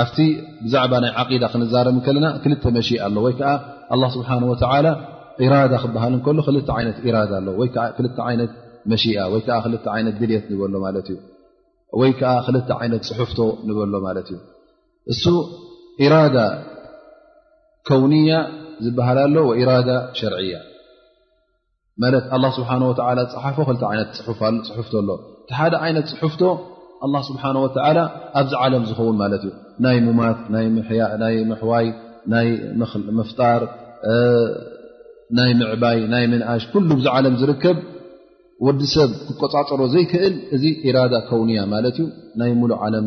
ኣብቲ ብዛዕባ ናይ ዓቂዳ ክንዛረብ ከለና ክልተ መሽ ኣሎ ወይ ከዓ ኣላ ስብሓን ወተላ ኢራዳ ክበሃል እንከሎ ክል ዓይነት ኢራዳ ኣሎ ወይ ከዓ ክል ዓይነት መሽኣ ወይ ከዓ ክል ዓይነት ድልት ንበሎ ማለት እዩ ወይ ከዓ ክል ዓይነት ፅሑፍቶ ንበሎ ማለት እዩ እሱ ኢራዳ ከውንያ ዝበሃል ኣሎ ወኢራዳ ሸርዕያ ማለት ኣላ ስብሓን ወተላ ዝፅሓፎ ክልተ ዓይነት ፅሑፍ ፅሑፍቶ ኣሎ እቲ ሓደ ዓይነት ፅሑፍቶ ኣላ ስብሓን ወተላ ኣብዚ ዓለም ዝኸውን ማለት እዩ ናይ ሙማት ናይ ናይ ምሕዋይ ናይ ምፍጣር ናይ ምዕባይ ናይ ምንኣሽ ኩሉ ብዚ ዓለም ዝርከብ ወዲ ሰብ ክቆፃፀሮ ዘይክእል እዚ ኢራዳ ከውንያ ማለት እዩ ናይ ሙሉእ ዓለም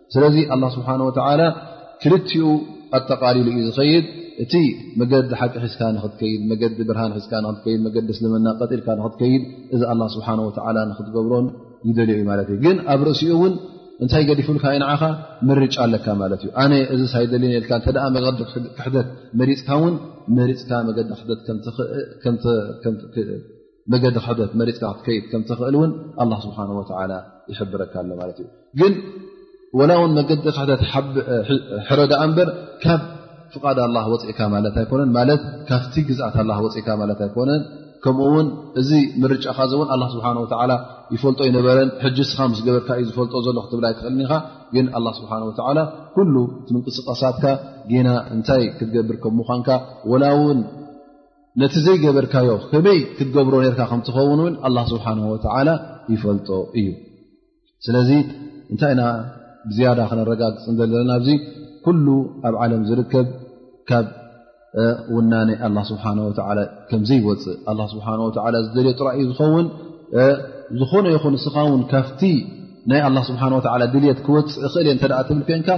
ስለዚ ኣላ ስብሓን ወተዓላ ክልቲኡ ኣጠቓሊሉ እዩ ዝኸይድ እቲ መገዲ ሓቂ ሒዝካ ንክትከይድ መገዲ ብርሃን ሒዝካ ንክትከይድ መገዲ እስልምና ቀጢልካ ንክትከይድ እዚ ኣላ ስብሓን ወተዓላ ንክትገብሮን ይደልዮ እዩ ማለት እዩ ግን ኣብ ርእሲኡ እውን እንታይ ገዲፉልካ ዩ ንዓኻ ምርጫ ኣለካ ማለት እዩ ኣነ እዚ ሳይደልኒ ልካ እተ መገዲ ክሕደት መሪፅካ እውን መሪፅካ መገዲ ክሕደት መገዲ ክሕደት መሪፅካ ክትከይድ ከም ተኽእል እውን ኣላ ስብሓን ወላ ይሕብረካ ኣሎ ማለት እዩ ግን ወላ እውን መገዲ ክሕደት ሕረ ዳኣ እምበር ካብ ፍቓድ ኣላ ወፅእካ ማለት ኣይኮነን ማለት ካብቲ ግዝኣት ኣላ ወፅእካ ማለት ኣይኮነን ከምኡ ውን እዚ ምርጫኻ ዚ እውን ኣላ ስብሓን ወላ ይፈልጦ ይነበረን ሕጂ ስኻ ምስ ገበርካ እዩ ዝፈልጦ ዘሎ ክትብል ኣይትኽእልን ኢኻ ግን ኣላ ስብሓን ወላ ኩሉ እቲ ምንቅስቃሳትካ ጌና እንታይ ክትገብር ከም ምዃንካ ወላ ውን ነቲ ዘይገበርካዮ ከመይ ክትገብሮ ነርካ ከም ትኸውን እውን ኣላ ስብሓን ወተዓላ ይፈልጦ እዩ ስለዚ እንታይ ኢና ብዝያዳ ክነረጋግፅ ንዘለለና ኣብዚ ኩሉ ኣብ ዓለም ዝርከብ ካብ ውናነ ኣላ ስብሓን ወተዓላ ከምዘይወፅእ ኣላ ስብሓን ወተዓላ ዝደልዮ ጥራይ እዩ ዝኸውን ዝኾነ ይኹን እስኻ ውን ካብቲ ናይ ኣላ ስብሓን ወተዓላ ድልት ክወፅእ እኽእል እየ እንተደኣ ትብል ኮንካ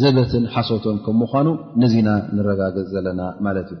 ዘበትን ሓሶቶን ከም ምኳኑ ነዚና ንረጋገፅ ዘለና ማለት እዩ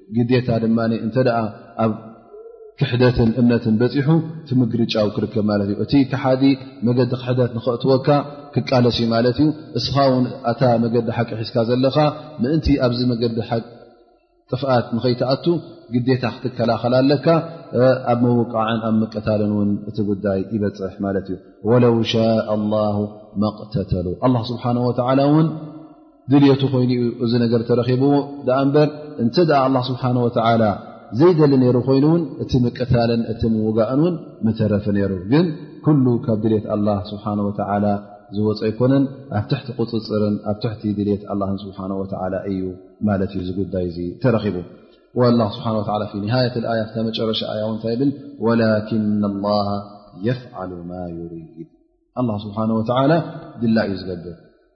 ግዴታ ድማ እንተ ኣብ ክሕደትን እምነትን በፂሑ ትምግርጫው ክርከብ ማለት እዩ እቲ ክሓዲ መገዲ ክሕደት ንኸእትወካ ክቃለሲ ማለት እዩ እስኻ ውን ኣታ መገዲ ሓቂ ሒዝካ ዘለኻ ምእንቲ ኣብዚ መገዲ ሓቂ ጥፍኣት ንኸይትኣቱ ግዴታ ክትከላኸል ኣለካ ኣብ ምውቃዕን ኣብ ምቀታልን ውን እቲ ጉዳይ ይበፅሕ ማለት እዩ ወለው ሻ ላ መቅተተሉ ኣላ ስብሓን ወተላ ውን ድልቱ ኮይኑ ዩ እዚ ነገር ተረኪብዎ ዳኣ እምበር እንተ ኣላ ስብሓን ወተላ ዘይደሊ ነይሩ ኮይኑ ውን እቲ ምቅታልን እቲ ምውጋእን ውን ምተረፊ ነይሩ ግን ኩሉ ካብ ድልት ኣላ ስብሓን ወተላ ዝወፀ ኣይኮነን ኣብ ትሕቲ ቁፅፅርን ኣብ ትሕቲ ድልት ኣላ ስብሓን ወተላ እዩ ማለት እዩ ዝጉዳይ እዚ ተረኪቡ ላ ስብሓ ፊ ንሃየት ኣያ ክታ መጨረሻ ኣያ ው እንታይ ይብል ወላኪን ላ የፍዓሉ ማ ዩሪድ ኣላ ስብሓን ወተላ ድላ እዩ ዝገብር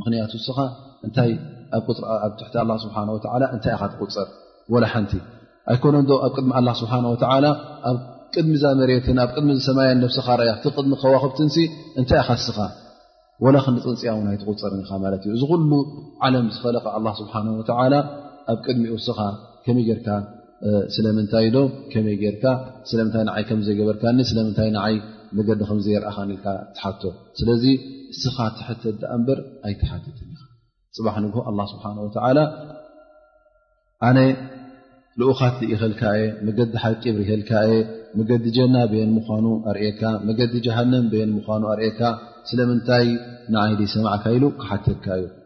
ምክንያቱ እስኻ እንታይ ኣብ ትሕቲ ኣላ ስብሓን ወተላ እንታይ ኢኻ ትቁፅር ወላ ሓንቲ ኣይኮነ ዶ ኣብ ቅድሚ ኣላ ስብሓን ወተላ ኣብ ቅድሚ ዛ መሬትን ኣብ ቅድሚ ዝሰማያን ነብስኻ ርኣያ እቲ ቅድሚ ከዋክብትን ሲ እንታይ ኢኻ እስኻ ወላ ክንዲ ፅንፅያ ውን ኣይትቁፅርን ኢኻ ማለት እዩ እዚ ኩሉ ዓለም ዝፈለቀ ኣላ ስብሓን ወተላ ኣብ ቅድሚኡ እስኻ ከመይ ጌርካ ስለምንታይ ዶ ከመይ ጌርካ ስለምንታይ ንዓይ ከም ዘይገበርካኒ ስለምንታይ ንዓይ መገዲ ከም ዘየርኣኻኒ ኢልካ ትሓቶ ስለዚ እስኻ ትሕተ ዳኣ እምበር ኣይትሓትት ኢኻ ፅባሕ ንግሆ ኣላ ስብሓን ወተዓላ ኣነ ልኡኻት ዝኢኸልካ እየ መገዲ ሓቂ ብሪሄልካ እየ መገዲ ጀና ብየን ምዃኑ ኣርእካ መገዲ ጀሃንም ብየን ምዃኑ ኣርእካ ስለምንታይ ንዓይ ደይሰማዕካ ኢሉ ክሓተካ እዩ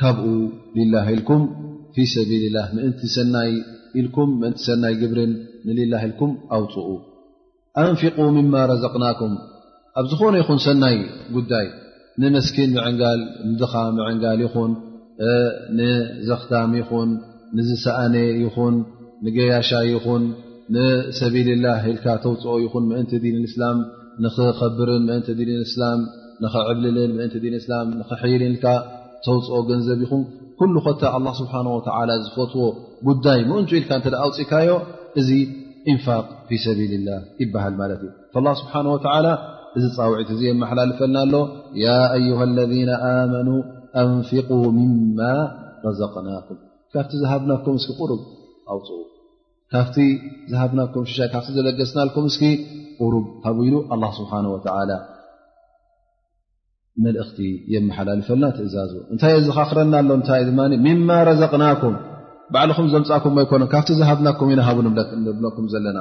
ካብኡ ሊላህ ኢልኩም ፊ ሰቢልላህ ምእንቲ ሰናይ ኢልኩም ምእንቲ ሰናይ ግብርን ንሊላ ኢልኩም ኣውፅኡ ኣንፊቁ ምማ ረዘቅናኩም ኣብ ዝኾነ ይኹን ሰናይ ጉዳይ ንመስኪን ምዕንጋል ንድኻ ምዕንጋል ይኹን ንዘኽታም ይኹን ንዝሰኣነ ይኹን ንገያሻ ይኹን ንሰቢልላህ ኢልካ ተውፅኦ ይኹን ምእንቲ ዲን እስላም ንኽኸብርን ምእንቲ ዲን እስላም ንኽዕብልልን ምእንቲ ዲን እስላም ንኽሕይልን ኢልካ ተውፅኦ ገንዘብ ይኹን ኩሉ ኮታ ኣላ ስብሓን ወተዓላ ዝፈትዎ ጉዳይ ምእንቱ ኢልካ እንተ ኣውፅእካዮ እዚ ኢንፋቅ ፊ ሰቢልላ ይበሃል ማለት እዩ ላ ስብሓን ወተዓላ እዚ ፃውዒት እዚ የመሓላልፈልና ኣሎ ያ ኣዩሃ ለذነ ኣመኑ ኣንፍቁ ምማ ረዘቅናኩም ካብቲ ዝሃብናኩም እስኪ ቁሩብ ኣውፅኡ ካብቲ ዝሃብናኩም ሽሻይ ካብቲ ዘለገስናልኩም እስኪ ቁሩብ ሃቡ ኢሉ ኣላ ስብሓን ወተዓላ መልእኽቲ የመሓላልፈልና ትእዛዙ እንታይ የዘኻኽረና ኣሎ እንታይ ድማ ምማ ረዘቕናኩም ባዕልኹም ዘምፃእኩም ኣይኮነ ካብቲ ዝሃብናኩም ኢና ሃቡ ንብለኩም ዘለና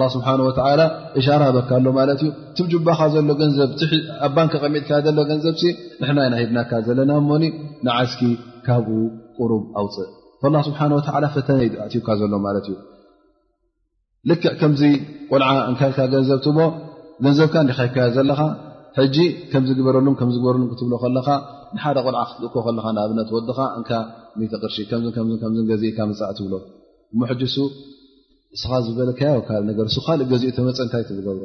ላ ስብሓን ወተዓላ እሻራ በካ ኣሎ ማለት እዩ ትብ ጅባኻ ዘሎ ገንዘብ ኣብ ባንኪ ቐሚጥካ ዘሎ ገንዘብ ንሕና ኢና ሂብናካ ዘለና እሞኒ ንዓስኪ ካብኡ ቁሩብ ኣውፅእ ላ ስብሓን ወላ ፈተነ ዩ ኣእትዩካ ዘሎ ማለት እዩ ልክዕ ከምዚ ቆልዓ እንካልካ ገንዘብ ትቦ ገንዘብካ እንዲካይካዮ ዘለኻ ሕጂ ከምዚ ግበረሉ ከምዝግበረሉ ክትብሎ ከለኻ ንሓደ ቆልዓ ክትልእኮ ከለኻ ንኣብነት ወድኻ እን ቅርሺ ገዚእካ መፃእ ትብሎ እሞ ሕጂ ሱ እስኻ ዝበለካዮ ካል ነገር ሱ ካልእ ገዚኡ ተመፀ እንታይ ትብገብሮ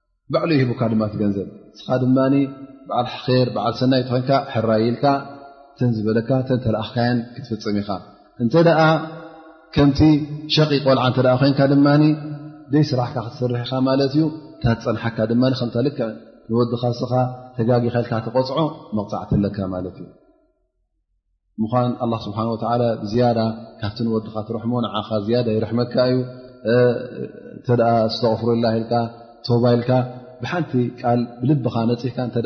ባዕሉ ይህቡካ ድማ ትገንዘብ ንስኻ ድማ በዓል ር በዓል ሰናይ ተኮንካ ሕራይኢልካ ተን ዝበለካ ተን ተለኣኽካየን ክትፍፅም ኢኻ እንተ ደኣ ከምቲ ሸቂ ቆልዓ እተ ኮንካ ድማ ዘይ ስራሕካ ክትሰርሕ ኢኻ ማለት እዩ እታ ዝፀንሓካ ድማ ከምታ ልክዕ ንወዲ ካስኻ ተጋጊኸልካ ተቆፅዖ መቕፃዕቲ ኣለካ ማለት እዩ ምዃን ኣላ ስብሓን ወተዓላ ብዝያዳ ካብቲ ንወድኻ ትረሕሞ ንዓኻ ዝያዳ ይርሕመካ እዩ እንተ ዝተቕፍሩላ ኢልካ ተባ ኢልካ ብሓንቲ ቃል ብልብኻ ነፅህካ እንተ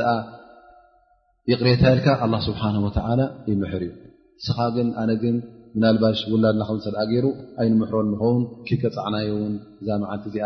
ይቕሬታ ኢልካ ኣላ ስብሓን ወተዓላ ይምሕር እዩ ንስኻ ግን ኣነ ግን ምናልባሽ ውላድና ከም ሰድኣ ገይሩ ኣይንምሕሮን ንኸውን ክይቀፃዕናዮ እውን እዛ መዓልቲ እዚኣ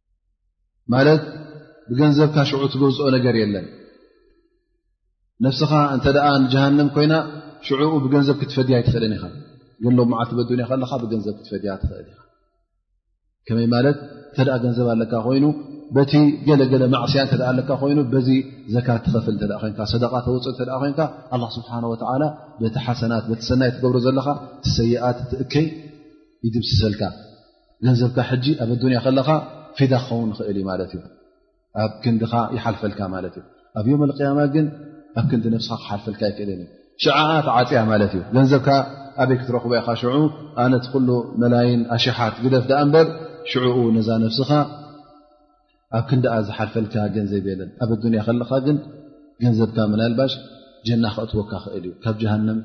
ማለት ብገንዘብካ ሽዑ ትገዝኦ ነገር የለን ነፍስኻ እንተ ንጀሃንም ኮይና ሽዑኡ ብገንዘብ ክትፈድያ ኣይትኽእልን ኢኻ ግን ሎ መዓልቲ በዱንያ ከለኻ ብገንዘብ ክትፈድያ ትኽእል ኢኻ ከመይ ማለት እንተ ገንዘብ ኣለካ ኮይኑ በቲ ገለገለ ማዕስያ እተ ኣለካ ኮይኑ በዚ ዘካ ትኸፍል እተ ኮንካ ሰደቃ ተውፅእ እተ ኮንካ ኣላ ስብሓን ወተዓላ በቲ ሓሰናት በቲ ሰናይ ትገብሮ ዘለኻ ትሰይኣት ትእከይ ይድብስሰልካ ገንዘብካ ሕጂ ኣብ ኣዱንያ ከለኻ ፊዳ ክኸውን ንኽእል እዩ ማለት እዩ ኣብ ክንድኻ ይሓልፈልካ ማለት እዩ ኣብ ዮም ኣልቅያማ ግን ኣብ ክንዲ ነብስኻ ክሓልፈልካ ይክእልን እዩ ሽዓኣ ተዓፅያ ማለት እዩ ገንዘብካ ኣበይ ክትረኽቦ ኢኻ ሽዑ ኣነቲ ኩሉ መላይን ኣሽሓት ግደፍ ዳኣ እምበር ሽዑኡ ነዛ ነብስኻ ኣብ ክንዲኣ ዝሓልፈልካ ገንዘብ የለን ኣብ ኣዱንያ ከለኻ ግን ገንዘብካ ምናልባሽ ጀና ክእትወካ ክእል እዩ ካብ ጀሃንም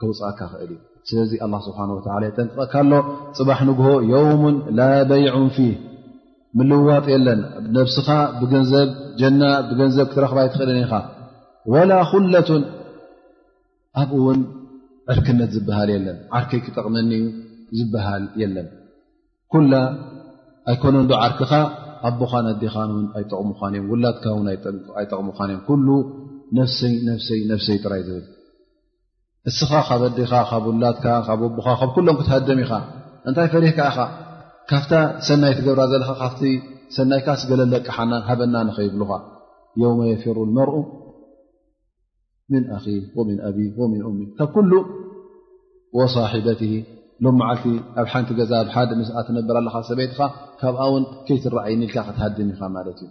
ከውፅኣካ ክእል እዩ ስለዚ ኣላ ስብሓን ወላ የጠንቅቐካ ኣሎ ፅባሕ ንግሆ የውሙን ላ በይዑን ፊ ምልውዋጥ የለን ነብስኻ ብገንዘብ ጀና ብገንዘብ ክትረኽባ ኣይትኽእልን ኢኻ ወላ ኩለቱን ኣብኡ እውን ዕርክነት ዝበሃል የለን ዓርከይ ክጠቕመኒ ዩ ዝበሃል የለን ኩላ ኣይኮነ ዶ ዓርክኻ ኣቦኻን ኣዴኻን ውን ኣይጠቕሙኻን እዮም ውላድካ ውን ኣይጠቕሙኻን እዮም ኩሉ ነፍሰይ ነፍሰይ ነፍሰይ ጥራይ ዝብል እስኻ ካብ ኣዴኻ ካብ ውላትካ ካብ ኣቦኻ ካብ ኩሎም ክትሃደም ኢኻ እንታይ ፈሪህካ ኢኻ ካብታ ሰናይ ትገብራ ዘለካ ካብቲ ሰናይካ ስገለለቅሓና ሃበና ንኸይብልኻ የውመ የፊሩ መርኡ ምን ኣኺ ወምን ኣቢ ወምን ኡሚ ካብ ኩሉ ወሳሒበት ሎም መዓልቲ ኣብ ሓንቲ ገዛ ሓደ ምስኣ ትነብር ኣለኻ ሰበይትኻ ካብኣ ውን ከይትረኣይኒ ኢልካ ክትሃድም ኢኻ ማለት እዩ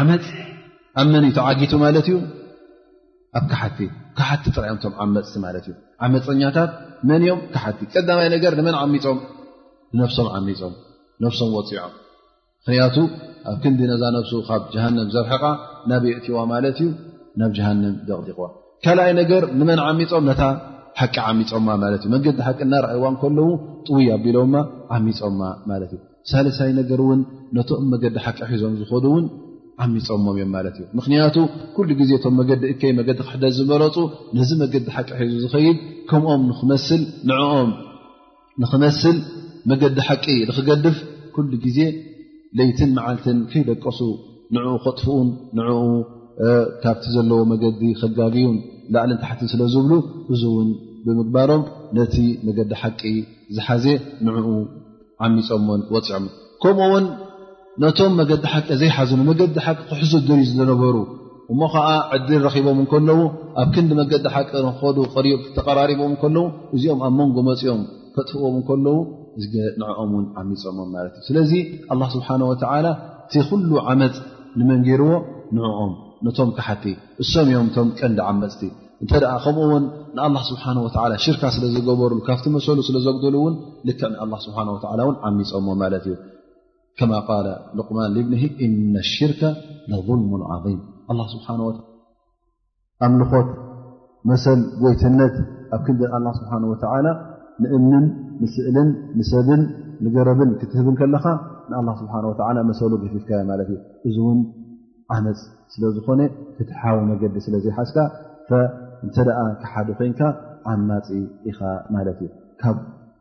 ዓመፅ ኣብ መን እዩ ተዓጊቱ ማለት እዩ ኣብ ካሓቲ ካሓቲ ጥራዮም ቶም ዓመፅቲ ማለት እዩ ዓመፀኛታት መን እዮም ካሓቲ ቀዳማይ ነገር ንመን ዓሚፆም ንነብሶም ዓሚፆም ነብሶም ወፂዖም ምክንያቱ ኣብ ክንዲ ነዛ ነብሱ ካብ ጀሃንም ዘርሕቃ ናበይ የእትዋ ማለት እዩ ናብ ጀሃንም ደቕዲቕዋ ካልኣይ ነገር ንመን ዓሚፆም ነታ ሓቂ ዓሚፆማ ማለት እዩ መንገዲ ሓቂ እናርኣይዋ ከለዉ ጥውይ ኣቢሎማ ዓሚፆማ ማለት እዩ ሳልሳይ ነገር እውን ነቶም መገዲ ሓቂ ሒዞም ዝኮዱ እውን ዓሚፆሞም እዮም ማለት እዩ ምክንያቱ ኩሉ ግዜ እቶም መገዲ እከይ መገዲ ክሕደ ዝመረፁ ነዚ መገዲ ሓቂ ሒዙ ዝኸይድ ከምኦም ንክመስል ንዕኦም ንኽመስል መገዲ ሓቂ ንኽገድፍ ኩሉ ግዜ ለይትን መዓልትን ከይደቀሱ ንዕኡ ከጥፍኡን ንኡ ካብቲ ዘለዎ መገዲ ከጋግዩን ላዕልን ታሕትን ስለ ዝብሉ እዚ እውን ብምግባሮም ነቲ መገዲ ሓቂ ዝሓዘ ንኡ ዓሚፆሞን ወፅዖም ከምኡ ውን ነቶም መገዲ ሓቂ ዘይሓዙ ንመገዲ ሓቂ ክሕዙ ድር ዝነበሩ እሞ ከዓ ዕድል ረኺቦም እንከለዉ ኣብ ክንዲ መገዲ ሓቂ ንክኸዱ ተቐራሪቦም እንከለዉ እዚኦም ኣብ መንጎ መፂኦም ከጥፍዎም እንከለዉ እዚ ንዕኦም ውን ዓሚፆሞም ማለት እዩ ስለዚ ኣላ ስብሓን ወተዓላ እቲ ኩሉ ዓመፅ ንመንገይርዎ ንዕኦም ነቶም ካሓቲ እሶም እዮም እቶም ቀንዲ ዓመፅቲ እንተ ከምኡ ውን ንኣላ ስብሓን ወላ ሽርካ ስለ ዝገበሩሉ ካብቲ መሰሉ ስለ ዘጉደሉ እውን ልክዕ ንኣላ ስብሓን ወላ ውን ዓሚፆሞ ማለት እዩ ከማ ቃል ልቁማን ልብኒ እነ ሽርከ ለظልሙ ዓظም ኣላ ስብሓን ወላ ኣምልኾት መሰል ጎይትነት ኣብ ክንዲ ኣላ ስብሓን ወተዓላ ንእምንን ንስእልን ንሰብን ንገረብን ክትህብን ከለኻ ንኣላ ስብሓን ወተዓላ መሰሉ ገፊፍካዮ ማለት እዩ እዚ እውን ዓመፅ ስለ ዝኾነ ፍትሓዊ መገዲ ስለ ዘይሓዝካ እንተ ክሓዲ ኮይንካ ዓማፂ ኢኻ ማለት እዩ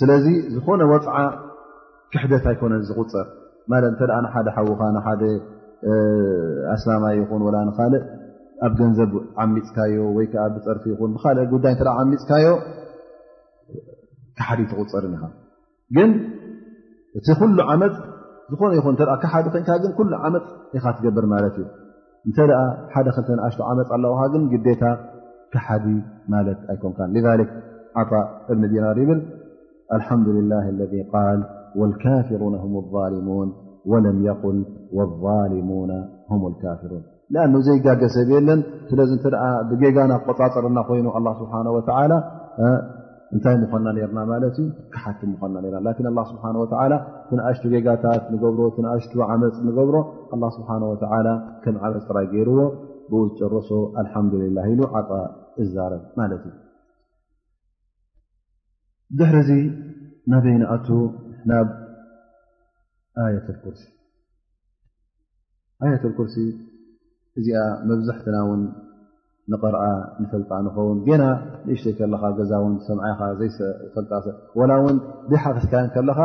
ስለዚ ዝኾነ ወፅዓ ክሕደት ኣይኮነን ዝቁፅር ማለት እተ ንሓደ ሓዉካ ንሓደ ኣስላማይ ይኹን ወላ ንካልእ ኣብ ገንዘብ ዓሚፅካዮ ወይ ከዓ ብፀርፊ ይኹን ብካልእ ጉዳይ እተ ዓሚፅካዮ ካሓዲ ትቁፅርን ኢኻ ግን እቲ ኩሉ ዓመፅ ዝኾነ ይኹን ተ ካሓዲ ኮይንካ ግን ኩሉ ዓመፅ ኢኻ ትገብር ማለት እዩ እንተ ሓደ ክልተ ንኣሽቶ ዓመፅ ኣለውካ ግን ግዴታ ክሓዲ ማለት ኣይኮንካ ዓጣ እብኒ ዲናር ይብል ኣልሓምዱላ ል ወልካፍሩን ም ظሊሙን ወለም የቁል ظሊሙና ም ልካፍሩን ኣ ዘይጋገ ሰብ የለን ስለዚ ብጌጋና ቆፃፅርና ኮይኑ ስብሓ እንታይ ምኾና ነርና ማለት እዩ ክሓቲ ምኾና ና ላኪን ኣላ ስብሓን ወተላ ትንኣሽቱ ጌጋታት ንገብሮ ትንኣሽቱ ዓመፅ ንገብሮ ኣላ ስብሓን ወተላ ከም ዓመፅ ጥራይ ገይርዎ ብኡ ዝጨረሶ ኣልሓምዱልላ ኢሉ ዓፃ እዛረብ ማለት እዩ ድሕሪ እዚ ናበይ ንኣቱ ናብ ኣየት ኩርሲ ኣየት ኩርሲ እዚኣ መብዛሕትና ውን ንቐርኣ ንፈልጣ ንኸውን ጌና ንእሽተይ ከለኻ ገዛ ውን ሰምዓኻ ዘይፈልጣ ወላ ውን ቢሓፍዝካዮ ከለኻ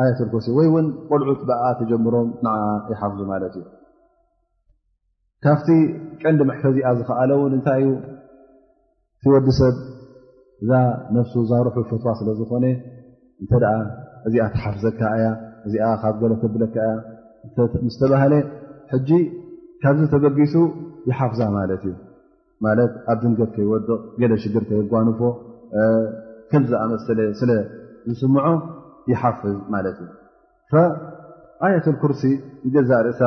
ኣየት ኩርሲ ወይ ውን ቆልዑት ብኣ ተጀምሮም ን ይሓፍዙ ማለት እዩ ካብቲ ቀንዲ መሕፈዚኣ ዝኸኣለ ውን እንታይ እዩ እቲ ወዲ ሰብ እዛ ነፍሱ ዛርሑ ፈትዋ ስለ ዝኾነ እንተ እዚኣ ትሓፍዘካ እያ እዚኣ ካብ ገለ ተብለካ እያ ምስ ተባህለ ሕጂ ካብዚ ተበጊሱ ይሓፍዛ ማለት እዩ ማለት ኣብ ድንገት ከይወድቕ ገለ ሽግር ከይጓንፎ ከምዝኣመሰለ ስለ ዝስምዖ ይሓፍዝ ማለት እዩ ኣየት ኩርሲ ንገዛእ ርእሳ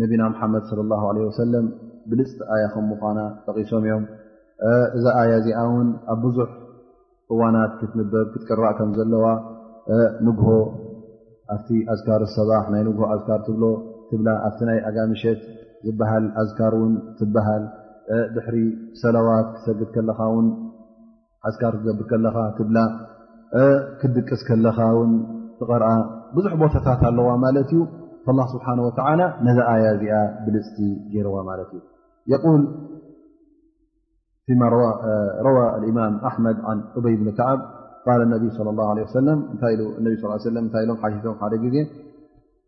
ነቢና ሓመድ صለ ላ ለ ወሰለም ብልፅቲ ኣያ ከም ምኳና ጠቒሶም እዮም እዛ ኣያ እዚኣ ውን ኣብ ብዙሕ እዋናት ክትንበብ ክትቅራእ ከም ዘለዋ ንግሆ ኣብቲ ኣዝካር ሰባሕ ናይ ንግሆ ኣዝካር ትብሎ ትብላ ኣብቲ ናይ ኣጋምሸት ዝበሃል ኣዝካር ውን ትበሃል ድሕሪ ሰለዋት ክሰግድ ከለኻ ውን ኣስካር ክትገብር ከለኻ ትብላ ክድቅስ ከለኻ ውን ትቐርኣ ብዙሕ ቦታታት ኣለዋ ማለት እዩ ላ ስብሓን ወተላ ነዛ ኣያ እዚኣ ብልፅቲ ገይርዋ ማለት እዩ የል ረዋ ልእማም ኣሕመድ ን እበይ ብን ከዓብ ቃል ነቢ ለ ላ ለ ሰለም እታይ ኢ ነቢ ስ ሰለም እንታይ ኢሎም ሓቲቶም ሓደ ግዜ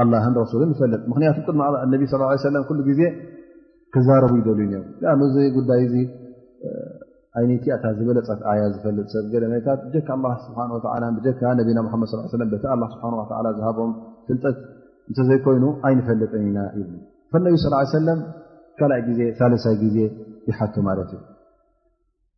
ኣላን ረሱልን ይፈልጥ ምክንያቱ ቅድሚ ነቢ ስ ሰለም ኩሉ ግዜ ክዛረቡ ይደልዩን እዮም ኣዚ ጉዳይ እዚ ኣይነቲእታ ዝበለፀት ኣያ ዝፈልጥ ሰብ ገለ ነታት ብጀካ ላ ስብሓ ብጀካ ነቢና ሓመድ ስ ሰለ በቲ ላ ስብሓ ላ ዝሃቦም ፍልጠት እንተዘይኮይኑ ኣይንፈልጥን ኢና ይብ ፈነቢ ስ ሰለም ካልኣይ ግዜ ሳለሳይ ግዜ ይሓቶ ማለት እዩ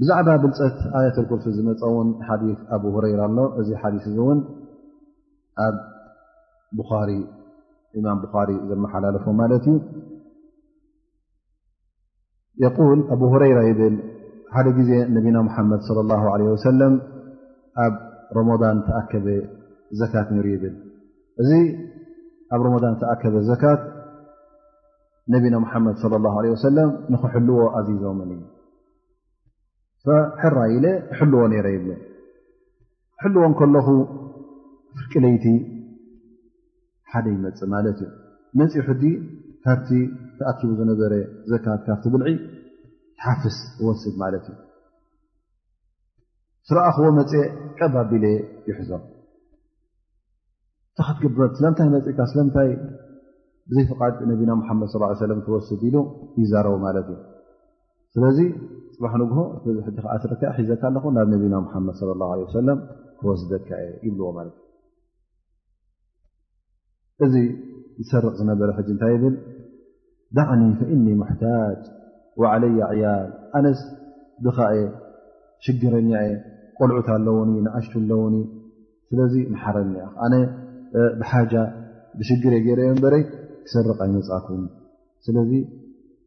ብዛዕባ ብልፀት ኣያት ኩርሲ ዝመፀ ውን ሓዲ ኣብ ሁረይራ ኣሎ እዚ ሓዲ እዚ እውን ኣብ ኻሪ እማም ቡኻሪ ዘመሓላለፎ ማለት እዩ የል ኣብ ሁረይራ ይብል ሓደ ግዜ ነቢና ሙሓመድ صለ ላ ለ ወሰለም ኣብ ሮሞዳን ተኣከበ ዘካት ሩ ይብል እዚ ኣብ ሮሞዳን ተኣከበ ዘካት ነቢና ሙሓመድ ለ ላ ለ ወሰለም ንኽሕልዎ ኣዚዞምን እዩ ሕራይ ኢለ እሕልዎ ነይረ ይብሎ ክሕልዎ ከለኹ ፍርቂ ለይቲ ሓደ ይመፅእ ማለት እዩ መፅኡ ሕዲ ካብቲ ተኣኪቡ ዝነበረ ዘካት ካብቲ ብልዒ ሓፍስ እወስድ ማለት እዩ ስረኣኽዎ መፀ ቀባቢለ ይሕዞ እንታይ ክትገብር ስለምንታይ መፅእካ ስለምንታይ ብዘይ ፍቓድ ነቢና ሙሓመድ ስ ሰለም ትወስድ ኢሉ ይዛረቡ ማለት እዩ ስለዚ ፅባሕ ንግሆ ዚ ሕጂ ከዓ ስርካ ሒዘካ ኣለኹ ናብ ነቢና ሙሓመድ ለ ላ ለ ሰለም ክወስደካ እየ ይብልዎ ማለት እዩ እዚ ዝሰርቕ ዝነበረ ሕጂ እንታይ ይብል ዳዕኒ ፈእኒ ሙሕታጅ ዓለያ ዕያል ኣነስ ድኻ እየ ሽግረኛ እየ ቆልዑት ኣለዉኒ ንኣሽቱ ኣለዉኒ ስለዚ መሓረኒ ኣነ ብሓጃ ብሽግር የ ገይረዮ በረይ ክሰርቕ ኣይመፃእኩን ስለዚ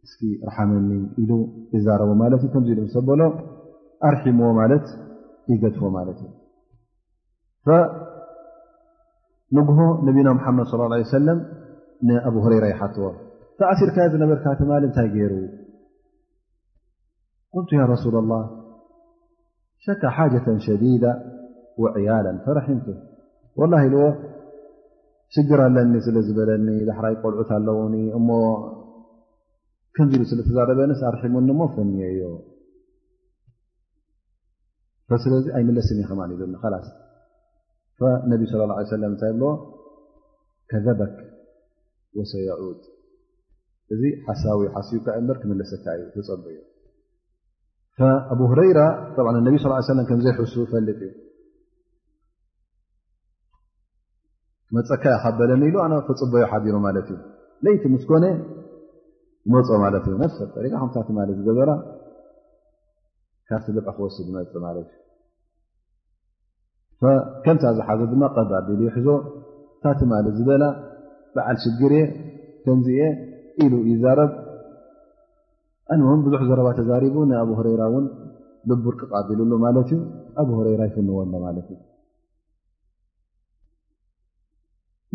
እስኪ ርሓመኒ ኢሉ ይዛረቦ ማለት እዩ ከምዚ ኢ ሰበሎ ኣርሒምዎ ማለት ይገድፎ ማለት እዩ ንግሆ ነቢና ሓመድ صለ ه ሰለም ንኣብ ሁረራ ይሓትዎ ተእሲርካ ዝነበርካ ትማ እንታይ ገይሩ ቁልቱ ያ ረሱላ ላ ሸካ ሓጀተ ሸዲዳ ወዕያላ ፈረሒምቱ ወላ ኢልዎ ሽግር ኣለኒ ስለ ዝበለኒ ዳሕራይ ቆልዑት ኣለዉኒ እሞ ከምዚ ኢሉ ስለ ተዛረበንስ ኣርሒሙኒ እሞ ፈንዮዮ ስለዚ ኣይምለስን ዩ ከማን ኢሉኒ ላስ ነቢ ስለ ላ ሰለ እንታይ ብልዎ ከዘበክ ወሰየዑድ እዚ ሓሳዊ ሓስብካ እበር ክምለሰካ እዩ ተፀበዩ ኣቡ ሁረይራ ነቢ ስ ሰለም ከምዘይሕሱ ፈልጥ እዩ ክመፀካ ዩ ካበለኒ ኢሉ ኣነ ክፅበዮ ሓዲሩ ማለት እዩ ለይቲ ምስ ኮነ ዝመፆ ማለት እዩ ነፍሰ ጠሪቃ ከምታቲ ማለት ዝገበራ ካብቲ ብልዒ ክወስድ ዝመፅ ማለት እዩ ከምታ ዝሓዘ ድማ ቀብ ኣቢሉ ይሕዞ ታቲ ማለት ዝበላ በዓል ሽግር እየ ከምዚ እየ ኢሉ ይዛረብ ኣንውን ብዙሕ ዘረባ ተዛሪቡ ንኣብ ሁረራ ውን ልቡር ክቃቢሉሉ ማለት እዩ ኣብ ሁረራ ይፍንዎ ኣሎ ማለት እዩ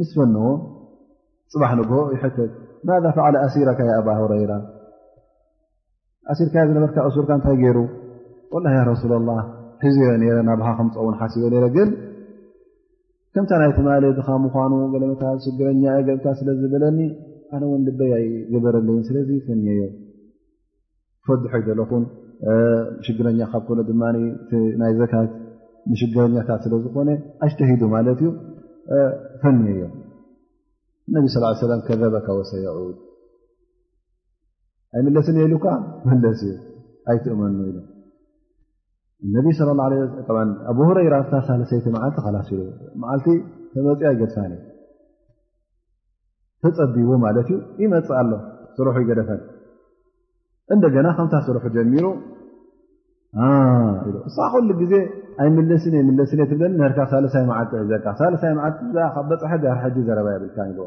ምስ ፈንዎ ፅባሕ ንግሆ ይሕተት ማذ ፈዓለ ኣሲራካ ኣባ ሁረራ ኣሲርካ ዝነበርካ እሱርካ እንታይ ገይሩ ወላ ረሱላ ላ ሒዙ ረ ናብኻ ከምፀውን ሓሲበ ነረ ግን ከምታ ናይ ትማሊ ድኻ ምኳኑ ገለመታ ሽግረኛ ዩ ገታ ስለ ዝበለኒ ኣነ ውን ልበይ ኣይገበረለይ ስለዚ ፈንየዮ ፈድሖ ዘለኹን ሽግረኛ ካብ ኮነ ድማ ናይ ዘካት ንሽግረኛታት ስለ ዝኾነ ኣሽተሂዱ ማለት እዩ ፈንየዮ እነቢ ስ ሰለም ከዘበካ ወሰየዑ ኣይምለስን የኢሉካ መለስ እዩ ኣይትእመኑ ኢሎም ነቢ ስለ ላ ኣብ ሁረይራ ታ ሳለሰይቲ መዓልቲ ካላሲ መዓልቲ ተመፅ ኣይገድፋን እዩ ተፀቢዎ ማለት እዩ ይመፅእ ኣሎ ስርሑ ይገደፈን እንደገና ከምታ ስርሑ ጀሚሩ እሳ ኩሉ ግዜ ኣይምለስን የምለስን ትብለኒ ነርካ ሳለሳይ መዓልቲ ዕዘካ ሳለሳይ መዓልቲ ብ በፅሐ ጋር ሓጂ ዘረባ የብልካ ይዎ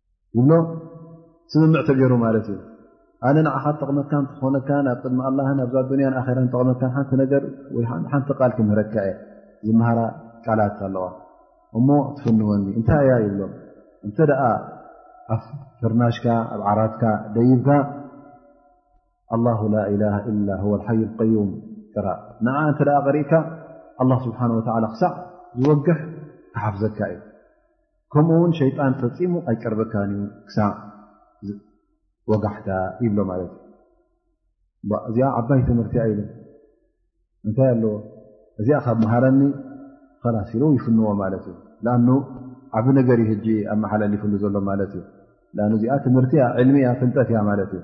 ይብሎ ስምምዕ ተገይሩ ማለት እዩ ኣነ ንዓኻ ጠቕመካ ትኾነካ ናብ ቅድሚ ኣላን ኣብዛ ኣዱንያ ንኣራ ጠቕመካ ሓንቲ ነገር ወይ ሓንቲ ቃል ክምህረካ እየ ዝምሃራ ቃላት ኣለዋ እሞ ትፍንወኒ እንታይ እያ ይብሎ እንተ ደኣ ኣብ ፍርናሽካ ኣብ ዓራትካ ደይብካ ኣላ ላላ ኢላ ሓይ ቀዩም ቅራ ንዓ እንተ ቐሪእካ ኣላ ስብሓን ወላ ክሳዕ ዝወግሕ ክሓፍዘካ እዩ ከምኡ ውን ሸይጣን ፈፂሙ ኣይቀርበካን እዩ ክሳዕ ወጋሕታ ይብሎ ማለት እዩ እዚኣ ዓባይ ትምህርቲ ኢሉ እንታይ ኣለዎ እዚኣ ካብ መሃረኒ ኸላሲ ሉ ይፍንዎ ማለት እዩ ኣኑ ዓብ ነገር ዩ ህጂ ኣብ መሓላሊፍሉ ዘሎ ማለት እዩ እዚኣ ትምህርቲ እያ ዕልሚ እያ ፍልጠት እያ ማለት እዩ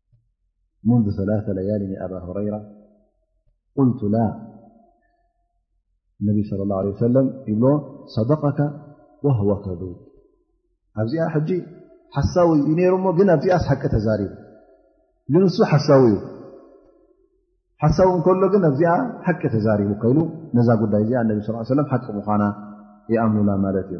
ሙንذ ሰላተ ለያሊ ኣባ ሁረይራ ቁልቱ ላ ነቢ ስለ ላه ለ ሰለም ይብሎ ሰደቀካ ወህወ ከብ ኣብዚኣ ሕጂ ሓሳዊ እዩ ነይሩ እሞ ግን ኣብዚኣ ስሓቂ ተዛሪቡ ግን ንሱ ሓሳዊ እዩ ሓሳዊ እንከሎ ግን ኣብዚኣ ሓቂ ተዛሪቡ ከይሉ ነዛ ጉዳይ እዚኣ ነቢ ስ ሰለም ሓቂ ምዃና ይኣምኑላ ማለት እዩ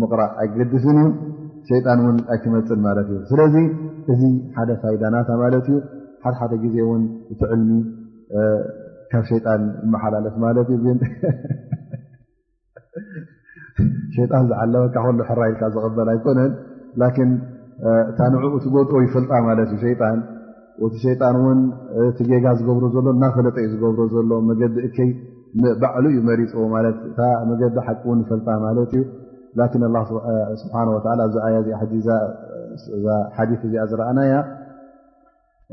ምቕራእ ኣይገድስን እዩ ሸይጣን እውን ኣይትመፅን ማለት እዩ ስለዚ እዚ ሓደ ፋይዳ ናታ ማለት እዩ ሓደ ሓደ ግዜ እውን እቲ ዕልሚ ካብ ሸይጣን መሓላለፍ ማለት እዩ ግን ሸይጣን ዝዓለበካ ከሉ ሕራ ኢልካ ዝቕበል ኣይኮነን ላኪን እታ ንዕኡ ትጎድኦ ይፈልጣ ማለት እዩ ሸይጣን ወቲ ሸይጣን እውን እቲ ጌጋ ዝገብሮ ዘሎ እናፈለጠ እዩ ዝገብሮ ዘሎ መገዲ እከይ ባዕሉ እዩ መሪፅ ማለት እታ መገዲ ሓቂ እውን ፈልጣ ማለት እዩ ላኪን ላ ስብሓን ወላ እዛ ኣያ እዚኣ ዛ ሓዲ እዚኣ ዝረኣናያ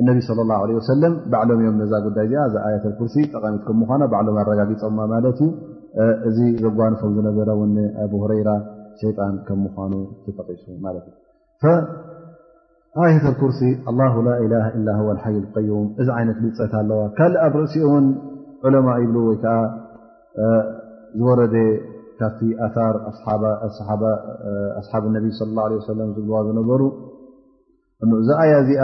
እነቢ ስለ ላሁ ለ ወሰለም ባዕሎም እዮም ነዛ ጉዳይ እዚኣ እዛ ኣያተ ኩርሲ ጠቐሚት ከም ምኳና ባዕሎም ኣረጋጊፆማ ማለት እዩ እዚ ዘጓንፎም ዝነበረ እውን ኣብ ሁረይራ ሸይጣን ከም ምኳኑ ተጠቂሱ ማለት እዩ ኣየት ኩርሲ ኣ ላ ላ ሓይ ዩም እዚ ዓይነት ብልፀት ኣለዋ ካልእ ኣብ ርእሲ እውን ዑለማ ይብሉ ወይ ከዓ ዝወረደ ካብቲ ኣር ኣስሓብ ነቢ ለ ላ ሰለም ዝብልዋ ዝነበሩ እዛ ኣያ እዚኣ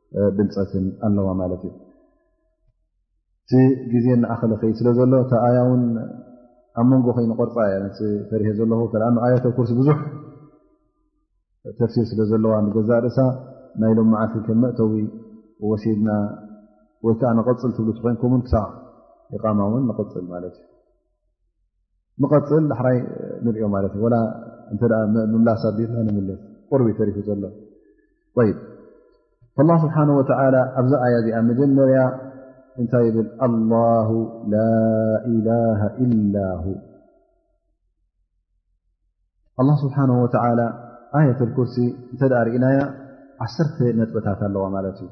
ብልፀትን ኣለዋ ማለት እዩ እቲ ግዜ ንኣኸለ ከይድ ስለ ዘሎ እታ ኣያ ውን ኣብ መንጎ ከይንቆርፃ እያ ን ፈሪሀ ዘለኹ ተ ኣያተ ኩርሲ ብዙሕ ተፍሲር ስለ ዘለዋ ንገዛእ ርእሳ ናይ ሎም መዓልቲ ከም መእተዊ ወሲድና ወይከዓ ንቐፅል ትብሉ ትኮይንኩምውን ክሳዕ ይቃማ እውን ንቕፅል ማለት እዩ ንቐፅል ዳሕራይ ንሪኦ ማለት እዩ ወላ እንተ ምምላስ ኣቢልና ንምልስ ቁርቢ ተሪፉ ዘሎ ይ ላ ስብሓን ወተላ ኣብዛ ኣያ እዚኣ መጀመርያ እንታይ ይብል ኣላሁ ላ ኢላሃ ኢላ ሁ ኣላ ስብሓን ወተላ ኣየት ኩርሲ እንተ ርእናያ ዓሰርተ ነጥበታት ኣለዋ ማለት እዩ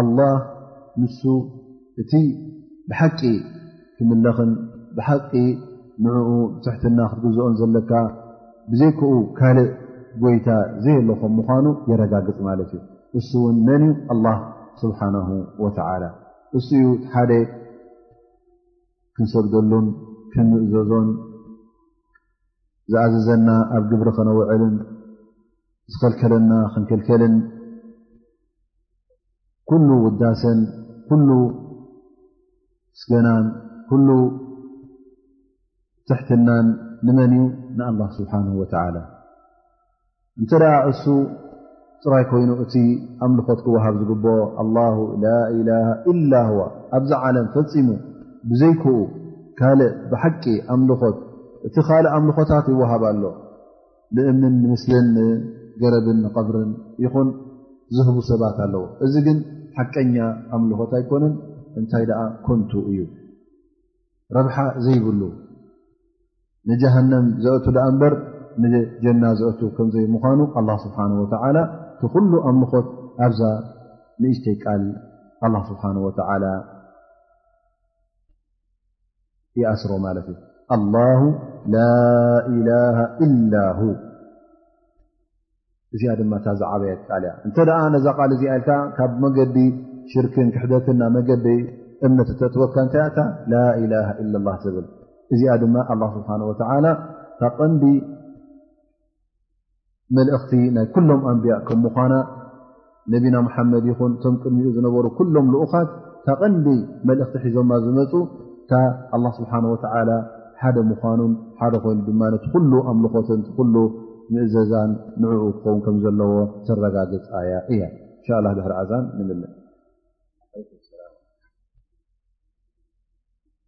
ኣላህ ንሱ እቲ ብሓቂ ክምለኽን ብሓቂ ንዕኡ ብትሕትና ክትግዝኦን ዘለካ ብዘይክኡ ካልእ ጎይታ ዘየሎ ከም ምዃኑ የረጋግፅ ማለት እዩ እሱ እውን መን እዩ ኣላ ስብሓን ወተላ እሱ እዩ ሓደ ክንሰግደሉን ክንእዘዞን ዝኣዘዘና ኣብ ግብሪ ከነውዕልን ዝኸልከለና ክንክልከልን ኩሉ ውዳሰን ኩሉ ስገናን ኩሉ ትሕትናን ንመን እዩ ንኣላ ስብሓን ወተላ እንተ ደኣ እሱ ጥራይ ኮይኑ እቲ ኣምልኾት ክወሃብ ዝግብ ኣላ ላላ ኢላ ዋ ኣብዚ ዓለም ፈፂሙ ብዘይክኡ ካልእ ብሓቂ ኣምልኾት እቲ ካልእ ኣምልኾታት ይወሃብ ኣሎ ንእምንን ንምስልን ንገረብን ንቐብርን ይኹን ዝህቡ ሰባት ኣለዎ እዚ ግን ሓቀኛ ኣምልኾት ኣይኮነን እንታይ ደኣ ኮንቱ እዩ ረብሓ ዘይብሉ ንጀሃንም ዘእቱ ደኣ እምበር ንጀና ዘእቱ ከምዘይ ምዃኑ ኣላ ስብሓን ወተዓላ እቲ ኩሉ ኣምልኾት ኣብዛ ንእሽተይ ቃል ኣላ ስብሓን ወተዓላ ይኣስሮ ማለት እዩ ኣላሁ ላኢላሃ ኢላ ሁ እዚኣ ድማ እታ ዝዓበየት ቃል እያ እንተ ደኣ ነዛ ቃል እዚኣ ኢልካ ካብ መገዲ ሽርክን ክሕደትን ናብ መገዲ እምነት እተእትወካ እንታይ ኣታ ላኢላሃ ኢላ ላ ትብል እዚኣ ድማ ኣላ ስብሓን ወተዓላ ካብ ቐንዲ መልእኽቲ ናይ ኩሎም ኣንብያ ከም ምኳና ነቢና መሓመድ ይኹን እቶም ቅድሚኡ ዝነበሩ ኩሎም ልኡኻት ታቐንዲ መልእኽቲ ሒዞማ ዝመፁ እታ ኣላ ስብሓን ወተዓላ ሓደ ምዃኑን ሓደ ኮይኑ ድማ ኩሉ ኣምልኾትን ኩሉ ምእዘዛን ንዕኡ ክኸውን ከም ዘለዎ ተረጋግፅ ኣያ እያ እንሻ ላ ድሕር ዓዛን ንምልእ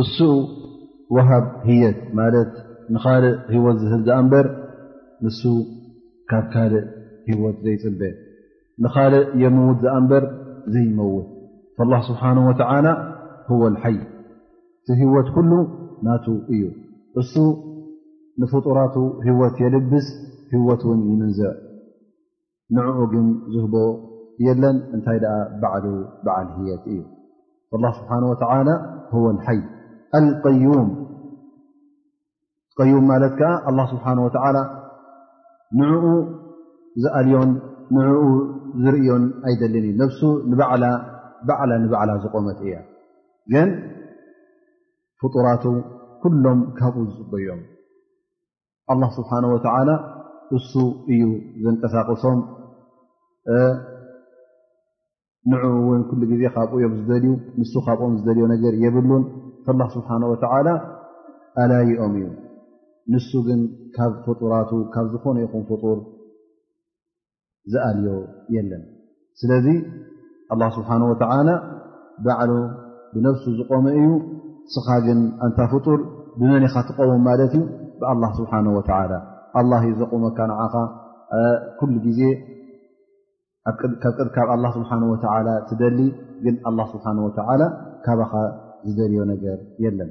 እሱ ወሃብ ህየት ማለት ንኻልእ ህይወት ዝህብ ዳኣ እምበር ንሱ ካብ ካልእ ህይወት ዘይፅበ ንኻልእ የምውት ዳኣ እምበር ዘይመውት ላ ስብሓን ወተላ ህወ ልሓይ እቲ ህይወት ኩሉ ናቱ እዩ እሱ ንፍጡራቱ ህይወት የልብስ ህይወት እውን ይምንዘዕ ንዕኡ ግን ዝህቦ የለን እንታይ ደኣ ባዕሉ በዓል ህየት እዩ ላ ስብሓን ወተላ ወ ሓይ ኣልቀዩም ቀዩም ማለት ከዓ ኣላ ስብሓን ወተላ ንዕኡ ዝኣልዮን ንዕኡ ዝርእዮን ኣይደልን እዩ ነብሱ ንባዕላ ባዕላ ንባዕላ ዝቆመት እያ ግን ፍጡራቱ ኩሎም ካብኡ ዝፅበዮም ኣላ ስብሓን ወተዓላ እሱ እዩ ዘንቀሳቅሶም ንዑ እውን ኩሉ ግዜ ካብኡ እዮም ዝደልዩ ንሱ ካብኦም ዝደልዮ ነገር የብሉን ከላ ስብሓን ወተዓላ ኣላይኦም እዩ ንሱ ግን ካብ ፍጡራቱ ካብ ዝኾነ ይኹን ፍጡር ዝኣልዮ የለን ስለዚ ኣላ ስብሓን ወተላ ባዕሉ ብነፍሱ ዝቆመ እዩ ስኻ ግን ኣንታ ፍጡር ብመን ኢኻ ትቀውም ማለት እዩ ብኣላ ስብሓን ወተላ ኣላ እዩ ዘቁመካ ንዓኻ ኩሉ ግዜ ካብ ኣላ ስብሓን ወተላ ትደሊ ግን ኣላ ስብሓን ወተላ ካባኻ ዝደልዮ ነገር የለን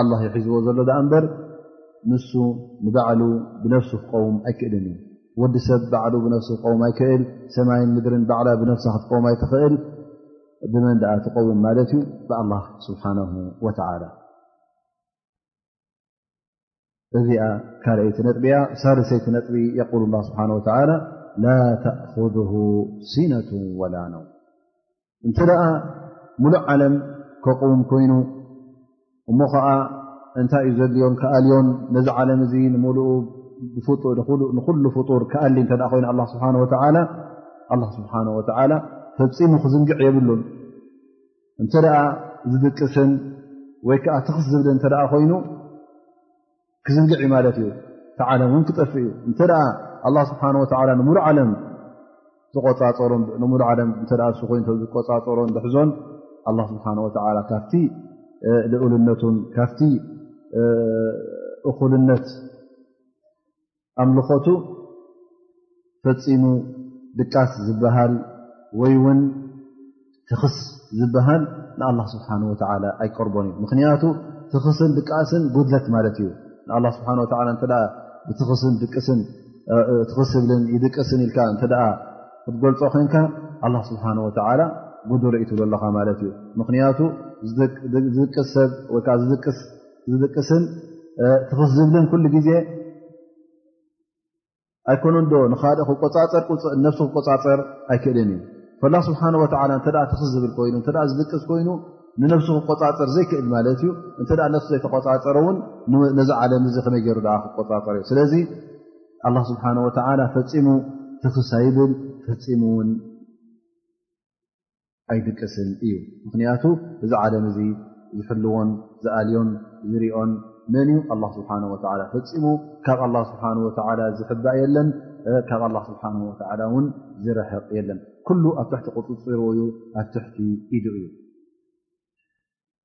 ኣላ ይሒዝዎ ዘሎ ዳኣ እምበር ንሱ ንባዕሉ ብነፍሱ ክቀውም ኣይክእልን እዩ ወዲ ሰብ ባዕሉ ብነፍሱ ክቀውም ኣይክእል ሰማይን ምድርን ባዕላ ብነፍሳ ክትቀውም ኣይትኽእል ብመን ዳኣ ትቀውም ማለት እዩ ብኣላ ስብሓናሁ ወተዓላ እዚኣ ካልኣይቲ ነጥቢ እያ ሳልሰይቲ ነጥቢ የቁል ላ ስብሓን ወተላ ላ ተእኹذ ሲነቱ ወላ ነው እንተ ደኣ ሙሉእ ዓለም ከቁም ኮይኑ እሞ ከዓ እንታይ እዩ ዘድልዮን ክኣልዮን ነዚ ዓለም እዚ ንሙሉኡ ንኩሉ ፍጡር ክኣሊ እተ ኮይኑ ኣ ስብሓ ወላ ኣላ ስብሓን ወተዓላ ፈፂሙ ክዝንግዕ የብሉን እንተ ዝድቅስን ወይ ከዓ ትኽስ ዝብል እተ ኮይኑ ክዝንግዕ እዩ ማለት እዩ ዓለም ውን ክጠፍ እዩ እተ ኣ ስብሓ ንሙሉእ ዓለም ተቆፃፀሮ ንሙሉ ዓለም ኮይኑ ዝቆፃፀሮን ዝሕዞን ስብሓ ካብቲ ልኡልነቱን ካብቲ እኩልነት ኣምልኾቱ ፈፂሙ ድቃስ ዝበሃል ወይ ውን ትኽስ ዝበሃል ንኣላ ስብሓን ወተላ ኣይቀርቦን እዩ ምክንያቱ ትኽስን ድቃስን ጉድለት ማለት እዩ ንኣ ስብሓ ወ እተ ብትኽስን ድቅስን ትኽስብልን ይድቅስን ኢልካ እተ ክትገልፆ ኮንካ ኣላ ስብሓን ወተላ ጉዱሎ ይትብሉ ኣለኻ ማለት እዩ ምክንያቱ ዝድቅስ ሰብ ወይከዓ ዝድቅስ ዝድቅስን ትኽስ ዝብልን ኩሉ ግዜ ኣይኮነንዶ ንካልእ ክቆፃፀር ቁፅእ ነብሱ ክቆፃፀር ኣይክእልን እዩ ፈላ ስብሓን ወላ እተ ትኽስ ዝብል ኮይኑ እተ ዝድቅስ ኮይኑ ንነብሱ ክቆፃፀር ዘይክእል ማለት እዩ እንተ ነብሱ ዘይተቆፃፀረ እውን ነዚ ዓለም እዚ ከመይ ገይሩ ዓ ክቆፃፀር እዩ ስለዚ ኣላ ስብሓን ወተላ ፈፂሙ ትኽስ ኣይብል ፈፂሙ እውን ኣይድቅስን እዩ ምክንያቱ እዚ ዓለም እዚ ዝሕልዎን ዝኣልዮን ዝርኦን መን እዩ ኣላ ስብሓን ወላ ፈፂሙ ካብ ኣላ ስብሓን ወላ ዝሕባእ የለን ካብ ኣላ ስብሓን ወላ እውን ዝረሕቕ የለን ኩሉ ኣብ ትሕቲ ቁፅፅርዎ እዩ ኣብ ትሕቲ ኢዱ እዩ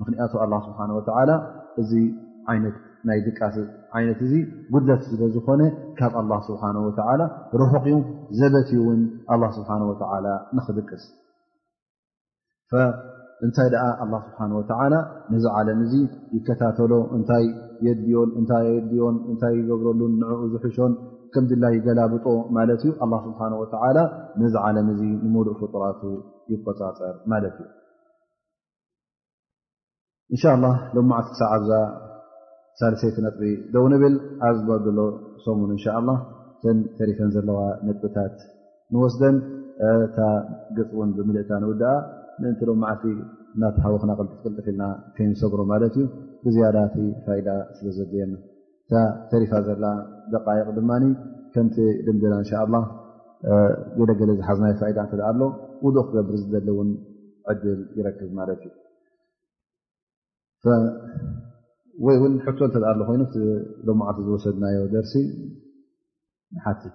ምክንያቱ ኣላ ስብሓን ወተላ እዚ ዓይነት ናይ ድቃስ ዓይነት እዚ ጉድለት ስለ ዝኾነ ካብ ኣላ ስብሓን ወተላ ርሑቕ እዩ ዘበት እዩ እውን ኣላ ስብሓን ወተላ ንኽድቅስ እንታይ ደኣ ኣላ ስብሓን ወተላ ነዚ ዓለም እዚ ይከታተሎ እንታይ የድልዮን እንታይ ኣየድልዮን እንታይ ይገብረሉን ንዕኡ ዝሕሾን ከም ድላ ይገላብጦ ማለት እዩ ኣላ ስብሓን ወተላ ነዚ ዓለም እዚ ንመሉእ ፍጡራቱ ይቆፃፀር ማለት እዩ እንሻ ላ ሎም መዓልቲ ክሳዕ ኣብዛ ሳልሰይቲ ነጥቢ ደው ንብል ኣብ ዝበድሎ ሰሙን እንሻ ላ ተን ተሪፈን ዘለዋ ነጥብታት ንወስደን እታ ገፅ እውን ብምልእታ ንውድኣ ምእንቲ ሎም መዓልቲ እናተሓወክና ቅልጥፍ ቅልጥፍ ኢልና ከይንሰግሮ ማለት እዩ ብዝያዳቲ ፋይዳ ስለ ዘድልየና እታ ተሪፋ ዘላ ደቃይቕ ድማ ከምቲ ድምድና እንሻ ላ ገለገለ ዝሓዝናይ ፋይዳ እተ ኣሎ ውዱእ ክገብር ዝደሊ እውን ዕድል ይረክብ ማለት እዩ ወይ እውን ሕቶ እተ ኣሎ ኮይኑ ሎማዓቲ ዝወሰድናዮ ደርሲ ንሓትት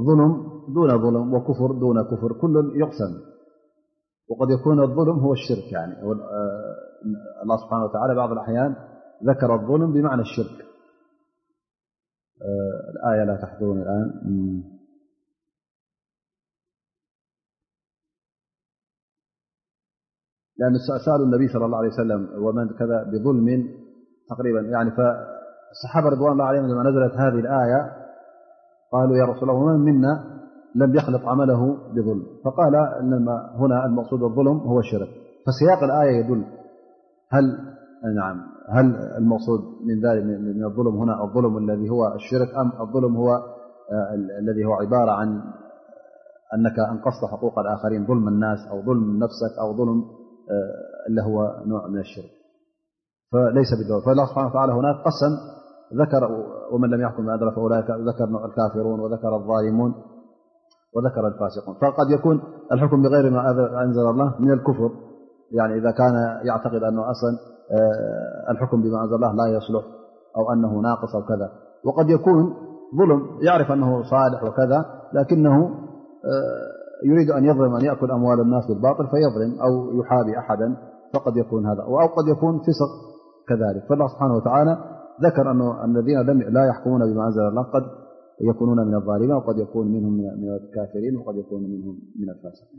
ظلم دون ظلم وكفر دون كفر كل يقسم وقد يكون الظلم هو الشرك الله سبحانه وتعالى بعض الأحيان ذكر الظلم بمعنى الشرك الآية لا تحذون الآن لأنسأل النبي صلى لله عليه وسلم ومن كذا بظلم تقريبا فالصحابة رضوان الله عليهم عدما نزلت هذه الآية قالوا يا رسول الله ومن منا لم يخلط عمله بظلم فقال م هنا المقصود الظلم هو الشرك فسياق الآية يدل لهل المقصود من الظلم هنا الظلم الذي هو الشرك أم الظلم الذي هو عبارة عن أنك أنقصد حقوق الآخرين ظلم الناس أو ظلم نفسك أو ظلم و نوع من الشر فليس فالله حانتعالى هناك قسم ذر ومن لم يحكم فألئذر الكافرون وذر الظالمون وذكر الفاسقون فقد يكون الحكم بغير ما أنزل الله من الكفر إذا كان يعتقد أن ألا الحكم بما أنل لل لا يصلح أو أنه ناقص أو كذا وقد يكون ظلم يعرف أنه صالح وكذا لكنه يريد أن يأن يأكل أموال الناس بالباطل فيلم أو يحابي أحدا فقد يكونأو قد يكون فق كذلك فلله سحانه وتعالى ذرأالذين لا يحكمون بما نل الله قد يكونون من الالمين أون الكريننمن اق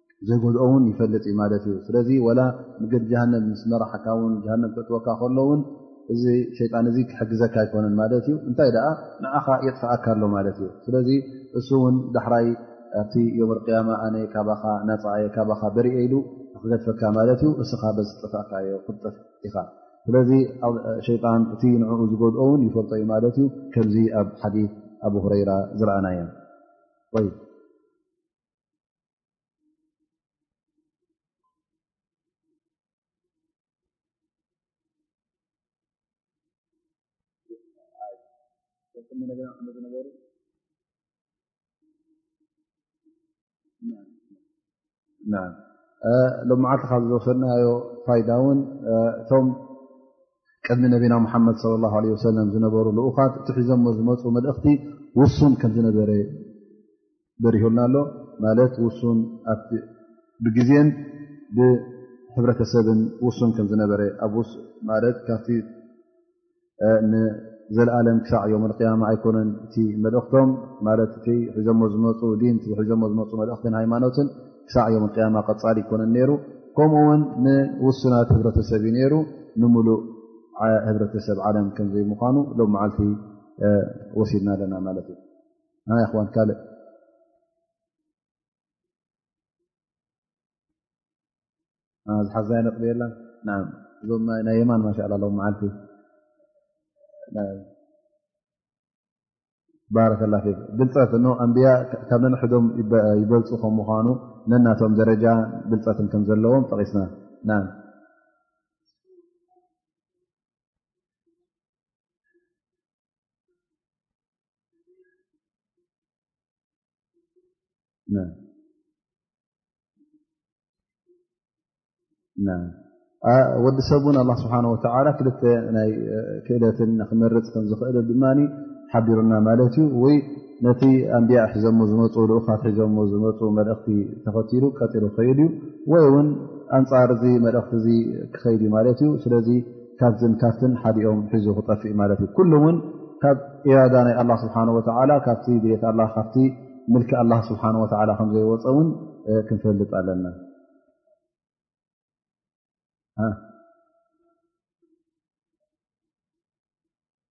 ዘይጎድኦ ውን ይፈልጥ እዩ ማለት እዩ ስለዚ ወላ መገዲ ጀሃነብ ምስ መራሓካ ውን ጀሃነብ ክእትወካ ከሎ ውን እዚ ሸይጣን እዚ ክሕግዘካ ኣይኮነን ማለት እዩ እንታይ ደኣ ንዓኻ የጥፍኣካ ኣሎ ማለት እዩ ስለዚ እሱ ውን ዳሕራይ ኣብቲ ዮም ቅያማ ኣነ ካባኻ ናፃኣየ ካባኻ በሪኤ ኢሉ ክገድፈካ ማለት እዩ እስኻ በዚ ጥፍእካ ዮ ክትጠፍ ኢኻ ስለዚ ሸይጣን እቲ ንዕኡ ዝጎድኦ ውን ይፈልጦ እዩ ማለት እዩ ከምዚ ኣብ ሓዲ ኣብ ሁረይራ ዝረኣናዮ ሎ መዓልቲ ካብ ዝወሰድናዮ ፋይዳ እውን እቶም ቅድሚ ነቢና ሙሓመድ ለ ላ ለ ወሰለም ዝነበሩ ልኡኻት እቲ ሒዞሞ ዝመፁ መልእኽቲ ውሱን ከም ዝነበረ በሪሁልና ኣሎ ማለት ውሱን ብግዜን ብሕብረተሰብን ውሱን ከም ዝነበረ ማለት ካብቲ ዘለኣለም ክሳዕ ዮም ቅያማ ኣይኮነን እቲ መልእኽቶም ማለት እቲ ሒዘሞ ዝመፁ ዲን ሒዘሞ ዝመፁ መልእኽትን ሃይማኖትን ክሳዕ ዮም ያማ ቀፃሊ ይኮነን ነይሩ ከምኡ ውን ንውሱናት ህብረተሰብ እዩ ነይሩ ንምሉእ ህብረተሰብ ዓለም ከምዘይ ምኳኑ ሎም መዓልቲ ወሲድና ኣለና ማለት እዩ ይዋን ካልእ ዝሓዛይ ነጥቢ የላ እዞም ናይ የማን ማሻ ሎ መዓልቲ ባረከላ ፊ ብልፀት እ ኣንብያ ካብ ነንሕዶም ይበልፁ ከም ምኳኑ ነናቶም ደረጃ ብልፀትን ከም ዘለዎም ጠቂስና ወዲ ሰብ ውን ኣላ ስብሓን ወተላ ክልተ ናይ ክእለትን ክመርፅ ከምዝኽእል ድማ ሓቢሩና ማለት እዩ ወይ ነቲ ኣንቢያ ሒዘሞ ዝመፁ ልኡኻት ሒዘሞ ዝመፁ መልእኽቲ ተኸቲሉ ቀጢሉ ክኸይድ እዩ ወይ እውን ኣንፃር እዚ መልእኽቲ እዚ ክኸይድ እዩ ማለት እዩ ስለዚ ካብዝን ካብትን ሓዲኦም ሒዙ ክጠፍእ ማለት እዩ ኩሉ እውን ካብ ኢራዳ ናይ ኣላ ስብሓን ወተላ ካብቲ ድሌት ኣላ ካብቲ ምልኪ ኣላ ስብሓን ወተላ ከምዘይወፀ እውን ክንፈልጥ ኣለና